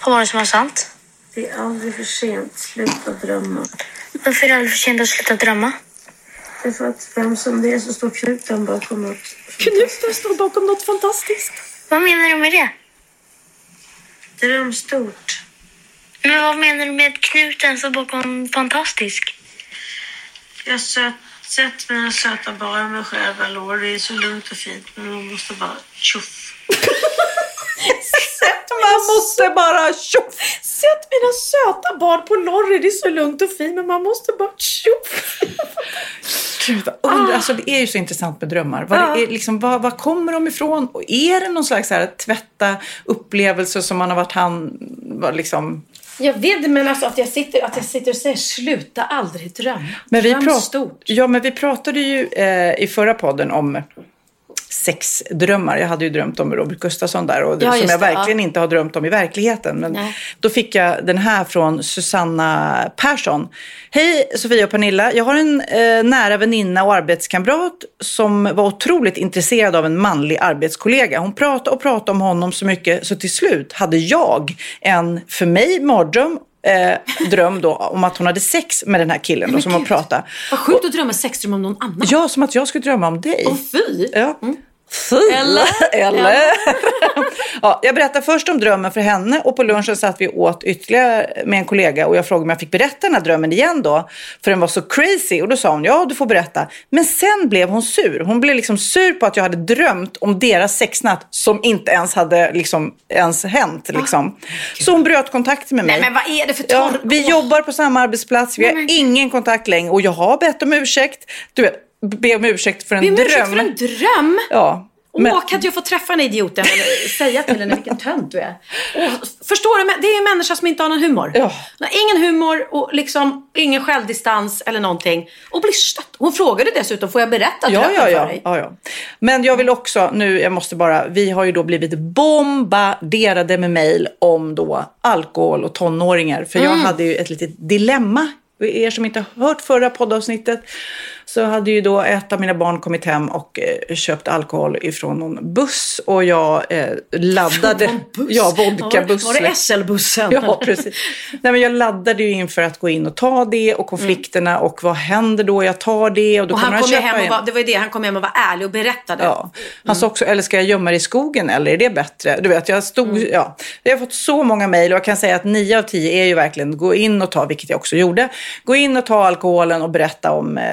Vad var det som var sant? Det är aldrig för sent. Sluta drömma. Varför är det aldrig för sent att sluta drömma? Därför att vem som det är så står knuten bakom något. Knuten står bakom något fantastiskt. Vad menar du med det? Dröm stort. Men vad menar du med knuten så bakom fantastisk? Jag har söt, sett mina söta barn med själva lår. Det är så lugnt och fint men man måste bara tjoff. Man måste bara tjoff! Sätt mina söta barn på lorry, det är så lugnt och fint men man måste bara tjoff. Gud, vad undrar, alltså, det är ju så intressant med drömmar. Vad, det är, liksom, vad, vad kommer de ifrån? Och är det någon slags så här, tvätta upplevelse som man har varit han... Var liksom, Jag vet men alltså att jag sitter, att jag sitter och säger sluta aldrig drömma. men vi, Dröm stort. ja, men vi pratade ju eh, i förra podden om sexdrömmar. Jag hade ju drömt om Robert Gustafsson där och Ja, som jag det, verkligen inte har drömt om i verkligheten. Men Nej. då fick jag den här från Susanna Persson. Hej Sofia och Pernilla. Jag har en eh, nära väninna och arbetskamrat som var otroligt intresserad av en manlig arbetskollega. Hon pratade och pratade om honom så mycket så till slut hade jag en, för mig, mardröm eh, dröm då om att hon hade sex med den här killen då, som hon pratade. Vad sjukt att drömma sexdröm om någon annan. Ja, som att jag skulle drömma om dig. Åh fy! Ja. Fy. Eller? Eller? ja, jag berättar först om drömmen för henne och på lunchen satt vi åt ytterligare med en kollega och jag frågade om jag fick berätta den här drömmen igen då. För den var så crazy och då sa hon ja du får berätta. Men sen blev hon sur. Hon blev liksom sur på att jag hade drömt om deras sexnatt som inte ens hade liksom ens hänt. Liksom. Så hon bröt kontakten med mig. Nej men vad är det för Ja, torr... vi jobbar på samma arbetsplats, vi har ingen kontakt längre och jag har bett om ursäkt. Du vet, be om ursäkt för en Be om dröm. ursäkt för en dröm? Ja. Men, Åh, kan inte jag få träffa den idioten eller säga till henne vilken tönt du är? Åh, förstår du? Det är en människa som inte har någon humor. Ja. Ingen humor och liksom ingen självdistans eller någonting. Och blir stött. Hon frågade dessutom, får jag berätta ja, drömmen ja, för ja, dig? ja, ja. Men jag vill också, nu, jag måste bara, vi har ju då blivit bombarderade med mejl om då alkohol och tonåringar. För jag hade ju ett litet dilemma, er som inte har hört förra poddavsnittet, så hade ju då ett av mina barn kommit hem och eh, köpt alkohol ifrån någon buss och jag eh, laddade. Någon buss? Ja, vodkabuss. Var var det SL-bussen? Ja, precis. Nej, men jag laddade ju inför att gå in och ta det och konflikterna och vad händer då jag tar det och då Och kommer han ju köpa hem och var, det var ju det, han kom hem och var ärlig och berättade. Ja. Han sa också, eller ska jag gömma det i skogen eller är det bättre? Du vet, jag stod, Mm. ja. Jag har fått så många mejl och jag kan säga att nio av tio är ju verkligen gå in och ta, vilket jag också gjorde, gå in och ta alkoholen och berätta om eh,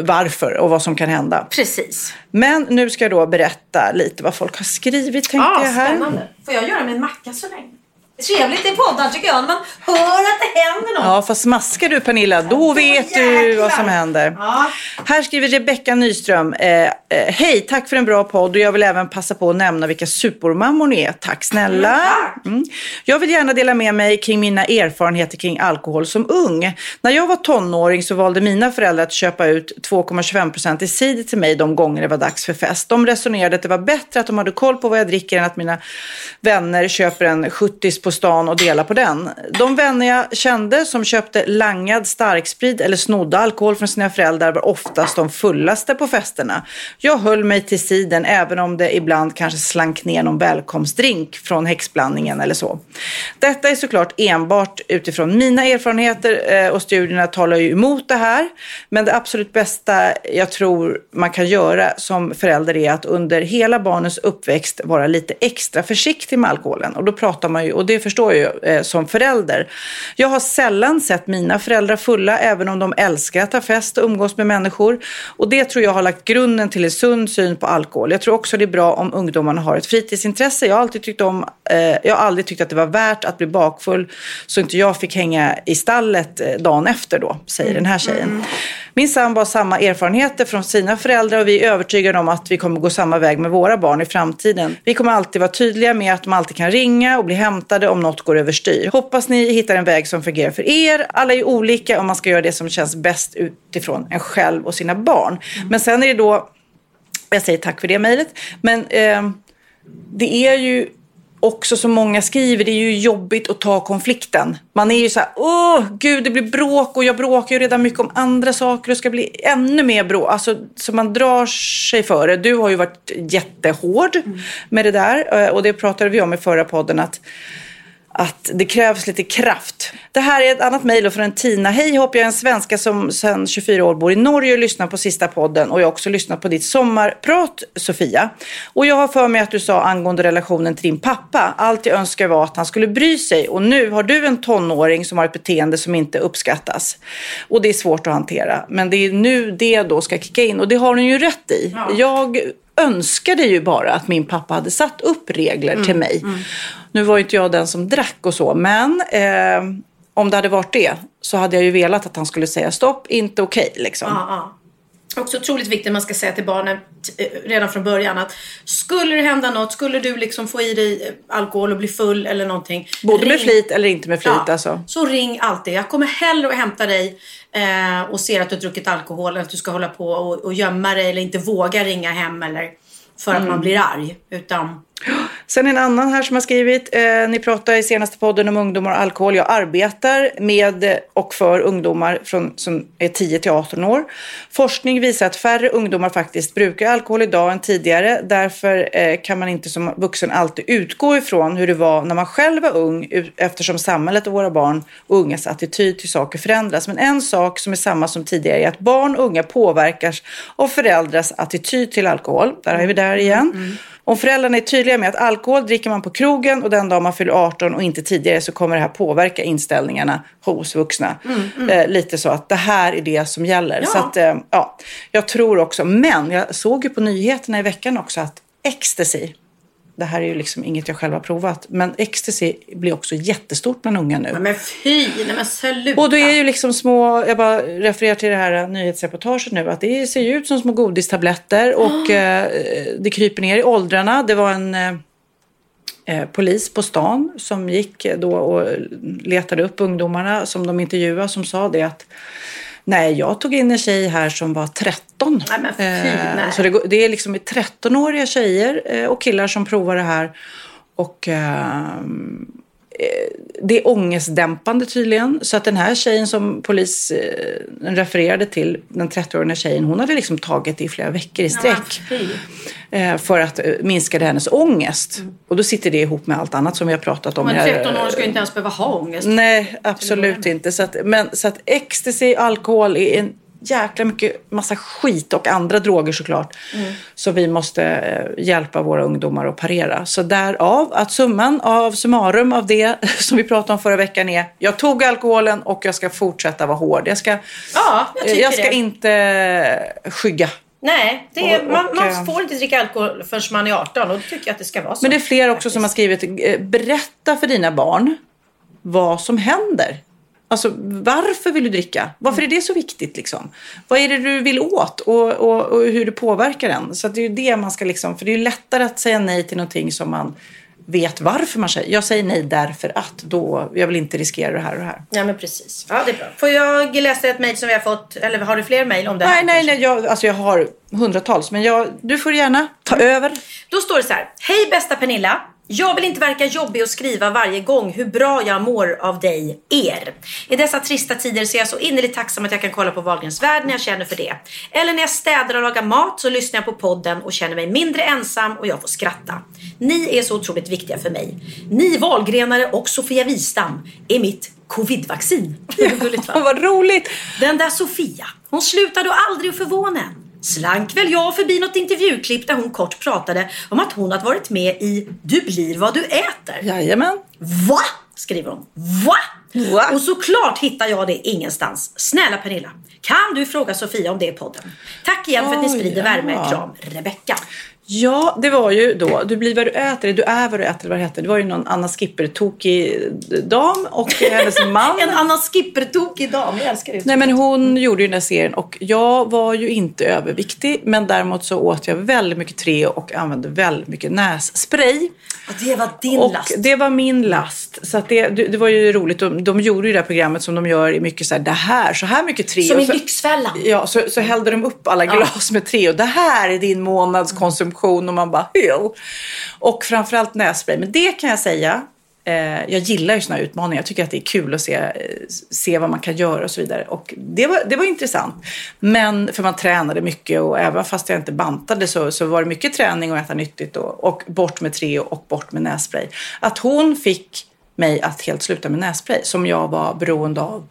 varför och vad som kan hända. Precis. Men nu ska jag då berätta lite vad folk har skrivit tänkte Ja, jag här. spännande. Får jag göra min macka så länge? Trevligt i podden tycker jag, när man hör att det händer något. Ja, fast smaskar du Pernilla, då vet du vad som händer. Ja. Här skriver Rebecka Nyström. Eh, eh, Hej, tack för en bra podd och jag vill även passa på att nämna vilka supermammor ni är. Tack snälla. Mm. Jag vill gärna dela med mig kring mina erfarenheter kring alkohol som ung. När jag var tonåring så valde mina föräldrar att köpa ut 2,25% i cider till mig de gånger det var dags för fest. De resonerade att det var bättre att de hade koll på vad jag dricker än att mina vänner köper en 70 på stan och dela på den. De vänner jag kände som köpte langad starksprit eller snodde alkohol från sina föräldrar var oftast de fullaste på festerna. Jag höll mig till siden även om det ibland kanske slank ner någon välkomstdrink från häxblandningen eller så. Detta är såklart enbart utifrån mina erfarenheter eh, och studierna talar ju emot det här. Men det absolut bästa jag tror man kan göra som förälder är att under hela barnens uppväxt vara lite extra försiktig med alkoholen. Och då pratar man ju, och det förstår jag eh, som förälder. Jag har sällan sett mina föräldrar fulla, även om de älskar att ha fest och umgås med människor. Och det tror jag har lagt grunden till en sund syn på alkohol. Jag tror också det är bra om ungdomarna har ett fritidsintresse. Jag har alltid tyckt om, eh, jag har aldrig tyckt att det var värt att bli bakfull så inte jag fick hänga i stallet eh, dagen efter då, säger den här tjejen. Min sambo har samma erfarenheter från sina föräldrar och vi är övertygade om att vi kommer gå samma väg med våra barn i framtiden. Vi kommer alltid vara tydliga med att de alltid kan ringa och bli hämtade om något går överstyr. Hoppas ni hittar en väg som fungerar för er. Alla är olika och man ska göra det som känns bäst utifrån en själv och sina barn. Men sen är det då, jag säger tack för det mejlet, men eh, det är ju också som många skriver, det är ju jobbigt att ta konflikten. Man är ju så här, åh gud det blir bråk och jag bråkar ju redan mycket om andra saker och ska bli ännu mer bråk. Alltså, så man drar sig för det. Du har ju varit jättehård med det där eh, och det pratade vi om i förra podden att att det krävs lite kraft. Det här är ett annat mejl från Tina. Hej hopp, jag är en svenska som sedan 24 år bor i Norge och lyssnar på sista podden och jag har också lyssnat på ditt sommarprat Sofia. Och jag har för mig att du sa angående relationen till din pappa. Allt jag önskar var att han skulle bry sig och nu har du en tonåring som har ett beteende som inte uppskattas. Och det är svårt att hantera. Men det är nu det då ska kicka in och det har hon ju rätt i. Jag önskade ju bara att min pappa hade satt upp regler till mig. Nu var ju inte jag den som drack och så, men eh, om det hade varit det så hade jag ju velat att han skulle säga stopp, inte okej liksom. Ja, ja. Också otroligt viktigt att man ska säga till barnen eh, redan från början att skulle det hända något, skulle du liksom få i dig eh, alkohol och bli full eller någonting. Både med ring- flit eller inte med flit alltså. Så ring alltid. Jag kommer hellre att hämta dig eh, och ser att du har druckit alkohol än att du ska hålla på och, och gömma dig eller inte våga ringa hem eller för Mm. att man blir arg. Utan Sen en annan här som har skrivit, eh, ni pratar i senaste podden om ungdomar och alkohol. Jag arbetar med och för ungdomar från, som är 10 till 18 år. Forskning visar att färre ungdomar faktiskt brukar alkohol idag än tidigare. Därför eh, kan man inte som vuxen alltid utgå ifrån hur det var när man själv var ung eftersom samhället och våra barn och ungas attityd till saker förändras. Men en sak som är samma som tidigare är att barn och unga påverkas av föräldrars attityd till alkohol. Där är vi där igen. Mm, mm. Om föräldrarna är tydliga med att alkohol dricker man på krogen och den dag man fyller 18 och inte tidigare så kommer det här påverka inställningarna hos vuxna. Eh, lite så att det här är det som gäller. Ja. Så att, eh, ja, jag tror också, men jag såg ju på nyheterna i veckan också att ecstasy, det här är ju liksom inget jag själv har provat, men ecstasy blir också jättestort bland unga nu. Men fy, nej men sluta. Och då är ju liksom små, jag bara refererar till det här nyhetsreportaget nu, att det ser ju ut som små godistabletter och eh, det kryper ner i åldrarna. Det var en eh, eh, polis på stan som gick då och letade upp ungdomarna som de intervjuade som sa det att Nej, jag tog in en tjej här som var 13. Nej, men fy, Eh, nej. Så det, det är liksom 13-åriga tjejer eh, och killar som provar det här. Och eh, det är ångestdämpande tydligen. Så att den här tjejen som polisen eh, refererade till, den 30-åriga tjejen, hon hade liksom tagit det i flera veckor i sträck. eh, för att eh, minska hennes ångest. Och då sitter det ihop med allt annat som vi har pratat om. Men i det här, 13 år ska ju inte ens behöva ha ångest. Nej, absolut inte. Så att, men, så att ecstasy, alkohol är en jäkla mycket massa skit och andra droger såklart. Så vi måste eh, hjälpa våra ungdomar att parera. Så därav att summan av summarum av det som vi pratade om förra veckan är jag tog alkoholen och jag ska fortsätta vara hård. Jag ska, Ja, jag tycker jag ska det. inte skygga. Nej, är, Och- man, och, man eh, får inte dricka alkohol förrän man är 18 och då tycker jag att det ska vara så. Men det är fler också som har skrivit, eh, berätta för dina barn vad som händer. Alltså varför vill du dricka? Varför är det så viktigt liksom? Vad är det du vill åt och, och, och hur det påverkar en? Så att det är ju det man ska liksom, för det är ju lättare att säga nej till någonting som man vet varför man säger. Jag säger nej därför att då, jag vill inte riskera det här och det här. Ja men precis. Ja det är bra. Får jag läsa ett mejl som vi har fått? Eller har du fler mejl om det här? Nej, nej, kanske? nej, jag, alltså jag har hundratals, men jag, du får gärna ta över. Då står det så här. Hej bästa Pernilla. Jag vill inte verka jobbig och skriva varje gång hur bra jag mår av dig, er. I dessa trista tider så är jag så innerligt tacksam att jag kan kolla på Wahlgrens värld när jag känner för det. Eller när jag städar och lagar mat så lyssnar jag på podden och känner mig mindre ensam och jag får skratta. Ni är så otroligt viktiga för mig. Ni Wahlgrenare och Sofia Wistam är mitt covidvaccin. Va? Vad roligt! Den där Sofia, hon slutade aldrig att förvåna en. Slank väl jag förbi något intervjuklipp där hon kort pratade om att hon hade varit med i Du blir vad du äter. Jajamän. Va? skriver hon. Va? Va? Och såklart hittar jag det ingenstans. Snälla Pernilla, kan du fråga Sofia om det i podden? Tack igen för att ni sprider ja. värme. Kram, Rebecka. Ja, det var ju då. Du blir vad du äter. Du är vad du äter. Vad det hette. Det var ju någon Anna Skipper-tokig dam och hennes man. En Anna Skipper-tokig dam. Jag älskar det. Nej, men hon gjorde ju den här serien och jag var ju inte överviktig. Men däremot så åt jag väldigt mycket Treo och använde väldigt mycket nässpray. Och det var din och last. det var min last. Så att det, det var ju roligt. De, de gjorde ju det här programmet som de gör i mycket så här, det här, så här mycket Treo. Som i Lyxfällan. Ja, så, så hällde de upp alla glas med Treo. Det här är din månadskonsumtion och man bara, Ew. Och framförallt nässpray. Men det kan jag säga. Eh, jag gillar ju såna utmaningar. Jag tycker att det är kul att se, eh, se vad man kan göra och så vidare. Och det var, det var intressant. Men, för man tränade mycket och även fast jag inte bantade så, så var det mycket träning och äta nyttigt och, och bort med Treo och bort med nässpray. Att hon fick mig att helt sluta med nässpray som jag var beroende av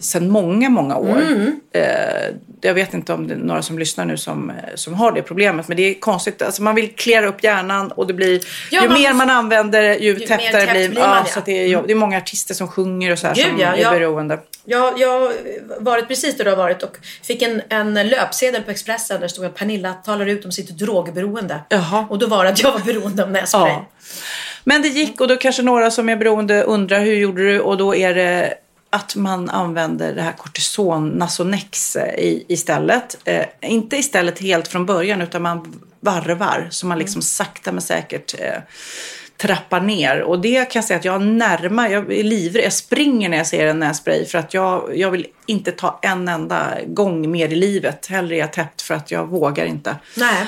sedan många, många år. Eh, jag vet inte om det är några som lyssnar nu som, eh, som har det problemet, men det är konstigt. Alltså man vill klära upp hjärnan och det blir, Ja, ju man mer måste- man använder ju, tättare täppt blir, blir man, ja, ja. så det, är, det är många artister som sjunger och så här Gud, som ja, är ja. beroende. Jag, jag varit precis där du har varit och fick en, en löpsedel på Expressen där det stod att Pernilla talar ut om sitt drogberoende. Jaha. Och då var det att jag var beroende av nässpray. Ja. Men det gick och då kanske några som är beroende undrar hur gjorde du? Och då är det att man använder det här kortison, Nasonex i, istället. Eh, inte istället helt från början utan man varvar så man liksom sakta men säkert eh, trappar ner. Och det kan jag säga att jag närmar, jag är livrädd, jag springer när jag ser en nässpray för att jag, jag vill inte ta en enda gång mer i livet. Hellre är jag täppt för att jag vågar inte. Nej.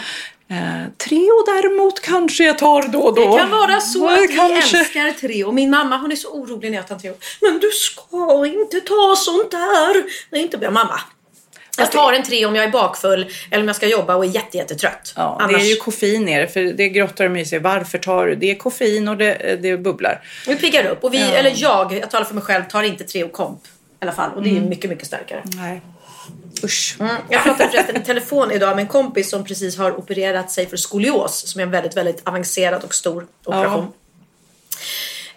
Eh, Treo däremot kanske jag tar då och då. Det kan vara så att vi kanske. älskar Treo. Min mamma hon är så orolig när jag tar Treo. Men du ska inte ta sånt där. Det är inte bra. Mamma. Jag tar en Treo om jag är bakfull eller om jag ska jobba och är jätte, jättetrött. Ja, Annars... Det är ju koffein i det, för det grottar de i sig. Varför tar du? Det är koffein och det, det bubblar. Vi piggar upp. Och vi, Ja. eller jag, jag talar för mig själv, tar inte Treo komp. I alla fall. Och det är Mm. mycket, mycket starkare. Nej. Usch. Mm. Jag pratade förresten i telefon idag med en kompis som precis har opererat sig för skolios. Som är en väldigt, väldigt avancerad och stor operation.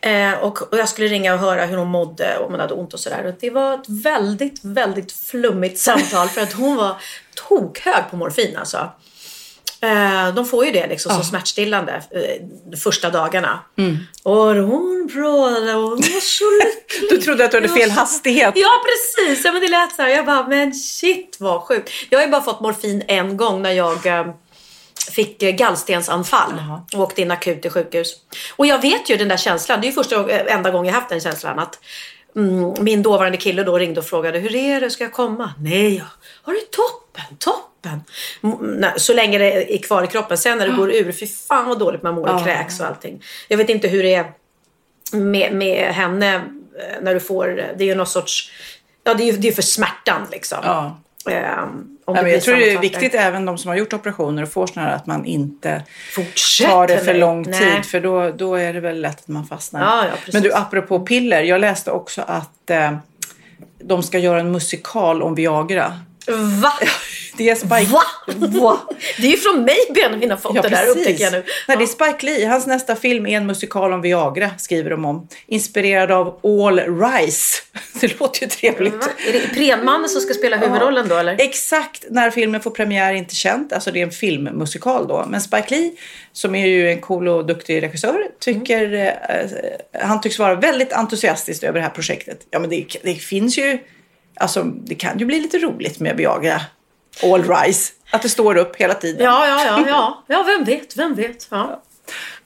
Eh, och, och jag skulle ringa och höra hur hon mådde och om hon hade ont och sådär. Det var ett väldigt, väldigt flummigt samtal för att hon var tokhög på morfin alltså. Eh, de får ju det liksom som smärtstillande eh, de första dagarna. Och hon pratade och hon var så lycklig. Du trodde att du hade fel hastighet. Ja precis, ja, men det lät så här. Jag bara, men shit vad sjukt. Jag har ju bara fått morfin en gång när jag eh, fick eh, gallstensanfall och åkte in akut till sjukhus. Och jag vet ju den där känslan, det är ju första eh, enda gången jag haft den känslan att mm, min dåvarande kille då ringde och frågade hur är det, ska jag komma? Nej, har det toppen, toppen. Nej, Så länge det är kvar i kroppen, sen när det går ur, fy fan vad dåligt man mår och kräks och allting. Jag vet inte hur det är med, med henne eh, när du får, det är ju någon sorts, ja det är ju det är för smärtan liksom. Ja. Ehm, om blir jag tror det är viktigt även de som har gjort operationer och får såna här att man inte Fortsätt tar det för lång Nej. tid för då, då är det väl lätt att man fastnar. Ja, ja, men du, apropå piller. Jag läste också att eh, de ska göra en musikal om Viagra. Va? Det är Spike... Va? Va? Det är ju från mig Benjamin har fått det där upptäcker jag nu. Nej, det är Spike Lee. Hans nästa film är en musikal om Viagra, skriver de om. Inspirerad av All Rise. Det låter ju trevligt. Va? Är det Prenmannen som ska spela huvudrollen då eller? Exakt när filmen får premiär är inte känt. Alltså det är en filmmusikal då. Men Spike Lee, som är ju en cool och duktig regissör, tycker, eh, han tycks vara väldigt entusiastisk över det här projektet. Ja men det, det finns ju, alltså det kan ju bli lite roligt med Viagra. All Rise. Att det står upp hela tiden. Ja, ja, ja, ja. Ja, vem vet, vem vet. Ja.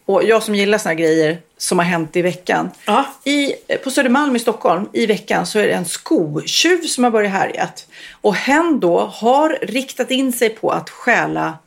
Och jag som gillar såna här grejer som har hänt i veckan. Ja. I, på Södermalm i Stockholm i veckan så är det en skotjuv som har börjat härjat. Och hen då har riktat in sig på att stjäla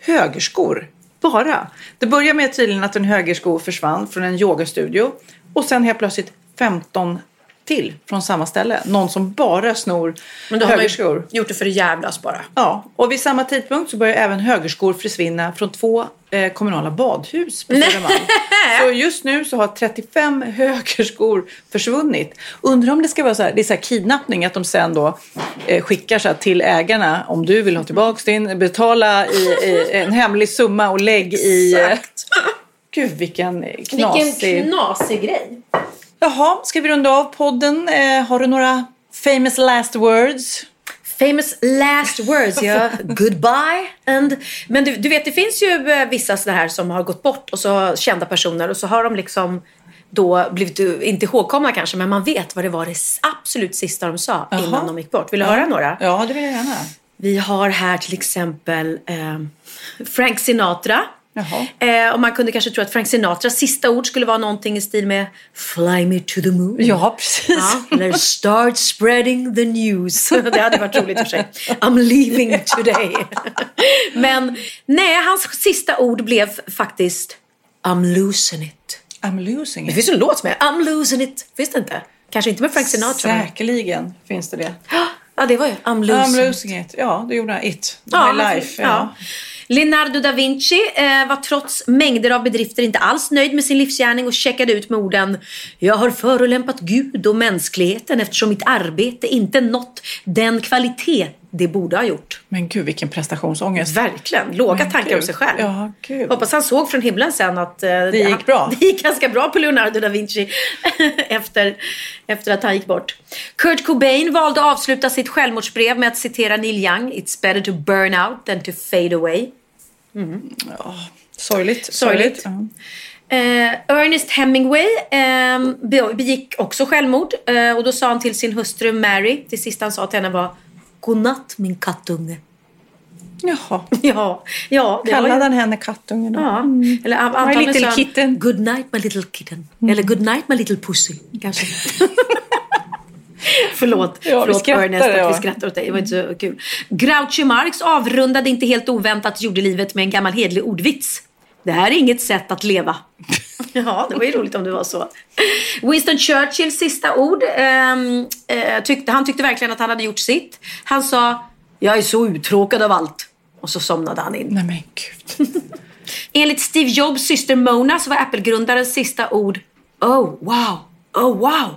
högerskor. Bara. Det börjar med tydligen att en högersko försvann från en yogastudio. Och sen helt plötsligt 15 till från samma ställe. Någon som bara snor Men då har man högerskor. ju gjort det för att jävlas bara. Ja, och vid samma tidpunkt så börjar även högerskor försvinna från två eh, kommunala badhus på Södermalm. Så just nu så har 35 högerskor försvunnit. Undrar om det ska vara så här, det är så här kidnappning, att de sen då eh, skickar så här till ägarna, om du vill ha tillbaks din, betala i, i en hemlig summa och lägg i... Eh, gud vilken knasig... Vilken knasig grej. Jaha, ska vi runda av podden? Eh, har du några famous last words? Famous last words, ja. Goodbye. And, men du, du vet, det finns ju eh, vissa sådana här som har gått bort och så kända personer och så har de liksom då blivit, eh, inte ihågkomna kanske, men man vet vad det var det absolut sista de sa Jaha. innan de gick bort. Vill du höra några? Ja, det vill jag gärna. Vi har här till exempel eh, Frank Sinatra. Eh, och man kunde kanske tro att Frank Sinatras sista ord skulle vara någonting i stil med Fly me to the moon. Ja, precis. Ja, eller start spreading the news. Det hade varit roligt i och för sig. I'm leaving today. Men nej, hans sista ord blev faktiskt I'm losing it. I'm losing Det it. finns en låt som är I'm losing it. Finns det inte? Kanske inte med Frank Sinatra. Säkerligen finns det det. Ja, det var ju I'm losing, I'm it. losing it. Ja, det gjorde han. It. My life. ja. Ja. Leonardo da Vinci eh, var trots mängder av bedrifter inte alls nöjd med sin livsgärning och checkade ut med orden Jag har förolämpat Gud och mänskligheten eftersom mitt arbete inte nått den kvalitet det borde ha gjort. Men gud, vilken prestationsångest. Verkligen. Låga Men tankar gud. om sig själv. Ja, gud. Hoppas han såg från himlen sen att eh, det gick bra. Det gick ganska bra på Leonardo da Vinci efter, efter att han gick bort. Kurt Cobain valde att avsluta sitt självmordsbrev med att citera Neil Young. It's better to burn out than to fade away. Sorgligt. Sorgligt. Ja. Eh, Ernest Hemingway eh, be- begick också självmord. Eh, och då sa han till sin hustru Mary, det sista han sa till henne var Godnatt min kattunge. Jaha. Ja, ja. Kallade han henne kattungen då? Ja. Eller an- antagligen little sa han, kitten. Mm. Good night my little kitten. Eller good night my little pussy. Kanske. förlåt, Ja, förlåt Ernest att ja. vi skrattar åt dig. Det var inte så kul. Groucho Marx avrundade inte helt oväntat jordelivet med en gammal hedlig ordvits. Det här är inget sätt att leva. Ja, det var ju roligt om det var så. Winston Churchills sista ord. ehm, eh, tyckte, han tyckte verkligen att han hade gjort sitt. Han sa, jag är så uttråkad av allt. Och så somnade han in. Nej men gud. Enligt Steve Jobs syster Mona så var Apple-grundarens sista ord Oh wow, oh wow,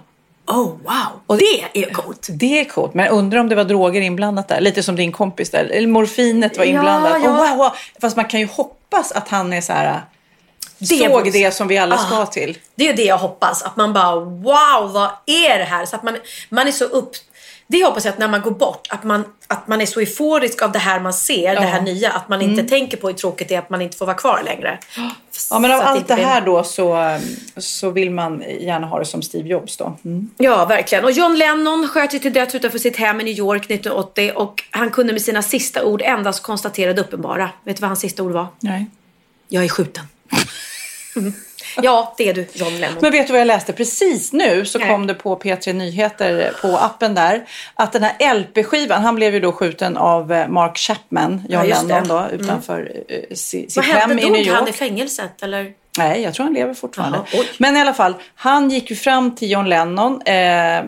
oh wow. Och det är coolt. Det är coolt. Men undrar om det var droger inblandat där. Lite som din kompis där. Eller morfinet var Ja, inblandat. ja. Oh, wow, wow. Fast man kan ju hoppas att han är så här. Det såg var- det som vi alla Ah. ska till. Det är ju det jag hoppas. Att man bara wow, vad är det här? Så att man, man är så upp... Det hoppas jag att när man går bort, att man, att man är så euforisk av det här man ser, det här nya. Att man inte tänker på hur tråkigt det är att man inte får vara kvar längre. Ja men av allt det här då så, så vill man gärna ha det som Steve Jobs då. Mm. Ja, verkligen. Och John Lennon sköt sig till döds utanför sitt hem i New York 1980 och han kunde med sina sista ord endast konstatera det uppenbara. Vet du vad hans sista ord var? Nej. Jag är skjuten. Mm. Ja, det är du, John Lennon. Men vet du vad jag läste precis nu? Så Nej. kom det på P3 Nyheter på appen där. Att den här LP-skivan, han blev ju då skjuten av eh, Mark Chapman, John Ja. Lennon då, Mm. utanför eh, si- sitt vad hem hände? i New Dog han i York. fängelset eller? Nej, jag tror han lever fortfarande. Jaha, oj. Men i alla fall, han gick ju fram till John Lennon eh,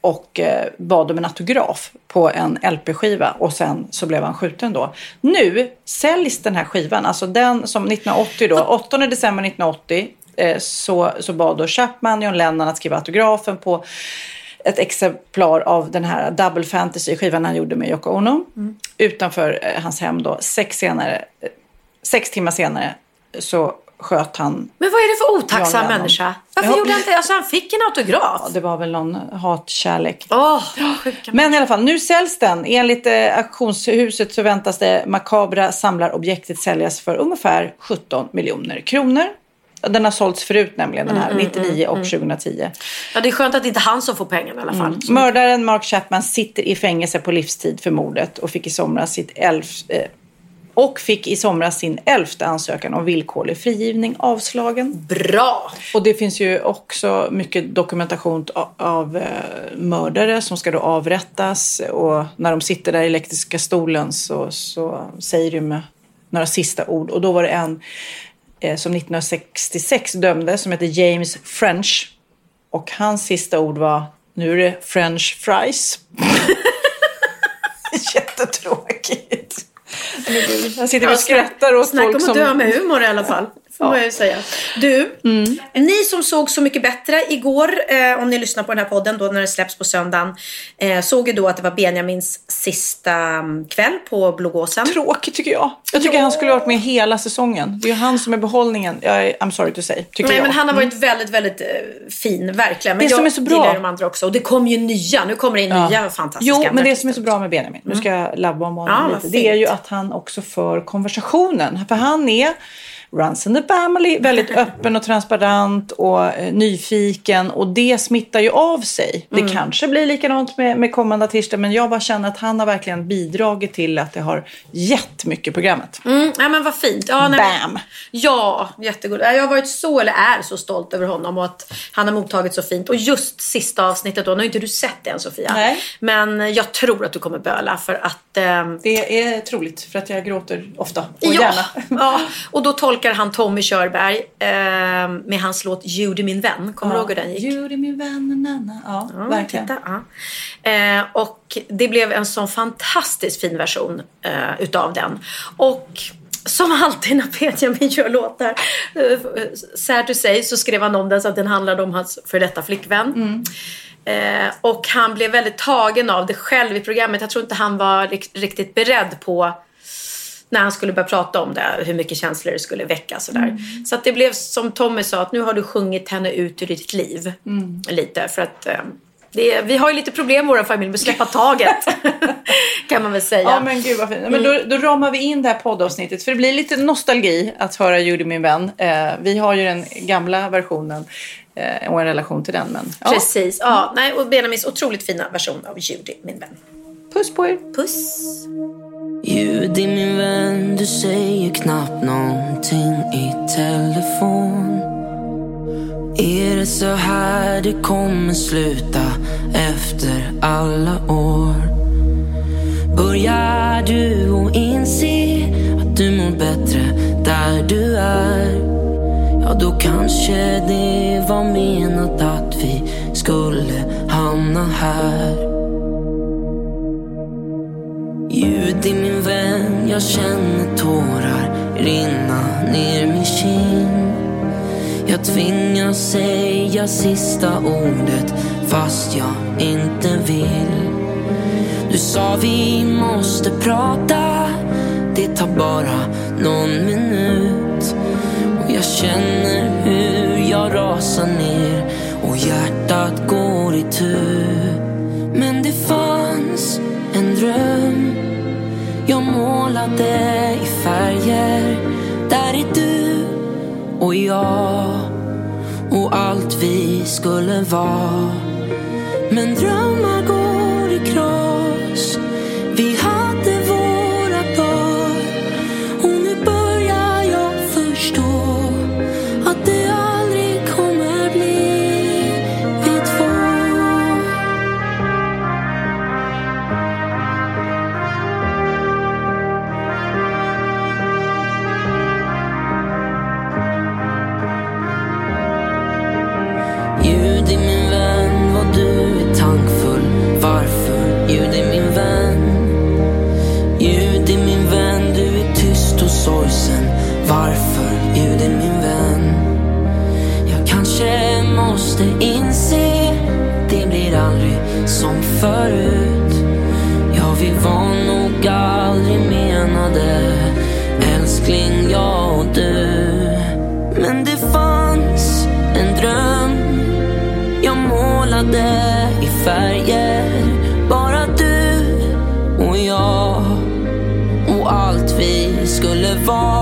och eh, bad om en autograf på en LP-skiva och sen så blev han skjuten då. Nu säljs den här skivan, alltså den som 1980 då, 8 december 1980 eh, så, så bad då Chapman John Lennon att skriva autografen på ett exemplar av den här Double Fantasy-skivan han gjorde med Yoko Ono utanför eh, hans hem då. Sex, senare, eh, sex timmar senare så sköt han Men vad är det för otacksam människa? Varför Ja. gjorde han inte... Alltså han fick en autograf. Ja, det var väl någon hatkärlek. Sjuka Men i alla fall, nu säljs den. Enligt eh, auktionshuset så väntas det makabra samlarobjektet säljas för ungefär 17 miljoner kronor. Den har sålts förut nämligen, den här 99 och 2010. Ja, det är skönt att det inte är han som får pengarna i alla fall. Mördaren Mark Chapman sitter i fängelse på livstid för mordet och fick i somras sitt elf, eh, och fick i somras sin elfte ansökan om villkorlig frigivning avslagen. Bra! Och det finns ju också mycket dokumentation av eh, mördare som ska då avrättas. Och när de sitter där i elektriska stolen så, så säger de några sista ord. Och då var det en eh, som 1966 dömde som heter James French. Och hans sista ord var nu är det French fries. Jättetråkigt. Jag sitter och skrattar åt Snacka folk om som... att dö med humor i alla fall. Får man ju säga. Du, ni som såg Så mycket bättre igår, eh, om ni lyssnar på den här podden då när det släpps på söndagen, eh, såg ju då att det var Benjamins sista mm, kväll på Blågåsen. Tråkigt tycker jag. Jag tycker han skulle ha varit med hela säsongen. Det är ju han som är behållningen. Jag är, I'm sorry to say, tycker Nej, jag. men han har varit väldigt, väldigt eh, fin, verkligen. Men Det jag som är så bra- gillar de andra också. Och det kommer ju nya. Nu kommer det in Ja. nya fantastiska. Jo, men det som är så bra med Benjamin, nu ska jag labba om honom Ja, lite, det är ju att han också för konversationen. För han är runs in the family, väldigt öppen och transparent och eh, nyfiken och det smittar ju av sig. Mm. Det kanske blir likadant med, med kommande artister men jag bara känner att han har verkligen bidragit till att det har gett mycket programmet. Mm, ja, men vad fint. Ja, nej, Bam! Ja, jättegod. Jag har varit så, eller är så stolt över honom och att han har mottagit så fint. Och just sista avsnittet då, nu har inte du sett det än Sofia. Nej. Men jag tror att du kommer böla för att... ehm, Det är troligt för att jag gråter ofta och ja, gärna. ja, och då tolkar han Tommy Körberg ehm, med hans låt Judy min vän. Kommer du ihåg hur den gick? Judy min vän, Nanna. Ja, Ja, verkligen. Titta, ja. Eh, och det blev en sån fantastiskt fin version eh, utav den. Och som alltid när Benjamin gör låtar, eh, sad to say, så skrev han om den så att den handlade om hans för detta flickvän. Eh, och han blev väldigt tagen av det själv i programmet. Jag tror inte han var rik- riktigt beredd på när han skulle börja prata om det, hur mycket känslor det skulle väcka. Sådär. Så att det blev som Tommy sa, att nu har du sjungit henne ut ur ditt liv. Lite, för att eh, är, vi har ju lite problem i vår familj med att släppa taget. kan man väl säga. Ja men gud vad fint. Men då, då ramar vi in det här poddavsnittet. För det blir lite nostalgi att höra Judy min vän. Eh, vi har ju den gamla versionen eh, och en relation till den. Men ja, Precis. Ja, nej, och Benjamins otroligt fina version av Judy, min vän. Puss på er. Puss! Judy min vän, du säger knappt någonting i telefon Är det så här det kommer sluta efter alla år? Börjar du att inse att du mår bättre där du är? Ja, då kanske det var menat att vi skulle hamna här jag känner tårar rinna ner min kind. Jag tvingas säga sista ordet fast jag inte vill. Du sa vi måste prata, det tar bara någon minut. Och jag känner hur jag rasar ner och hjärtat går i tur. Men det fanns en dröm jag målade i färger. Där är du och jag och allt vi skulle vara. Men drömmar går i kras förut. Ja, vi var nog aldrig menade. Älskling, jag och du. Men det fanns en dröm. Jag målade i färger. Bara du och jag. Och allt vi skulle vara.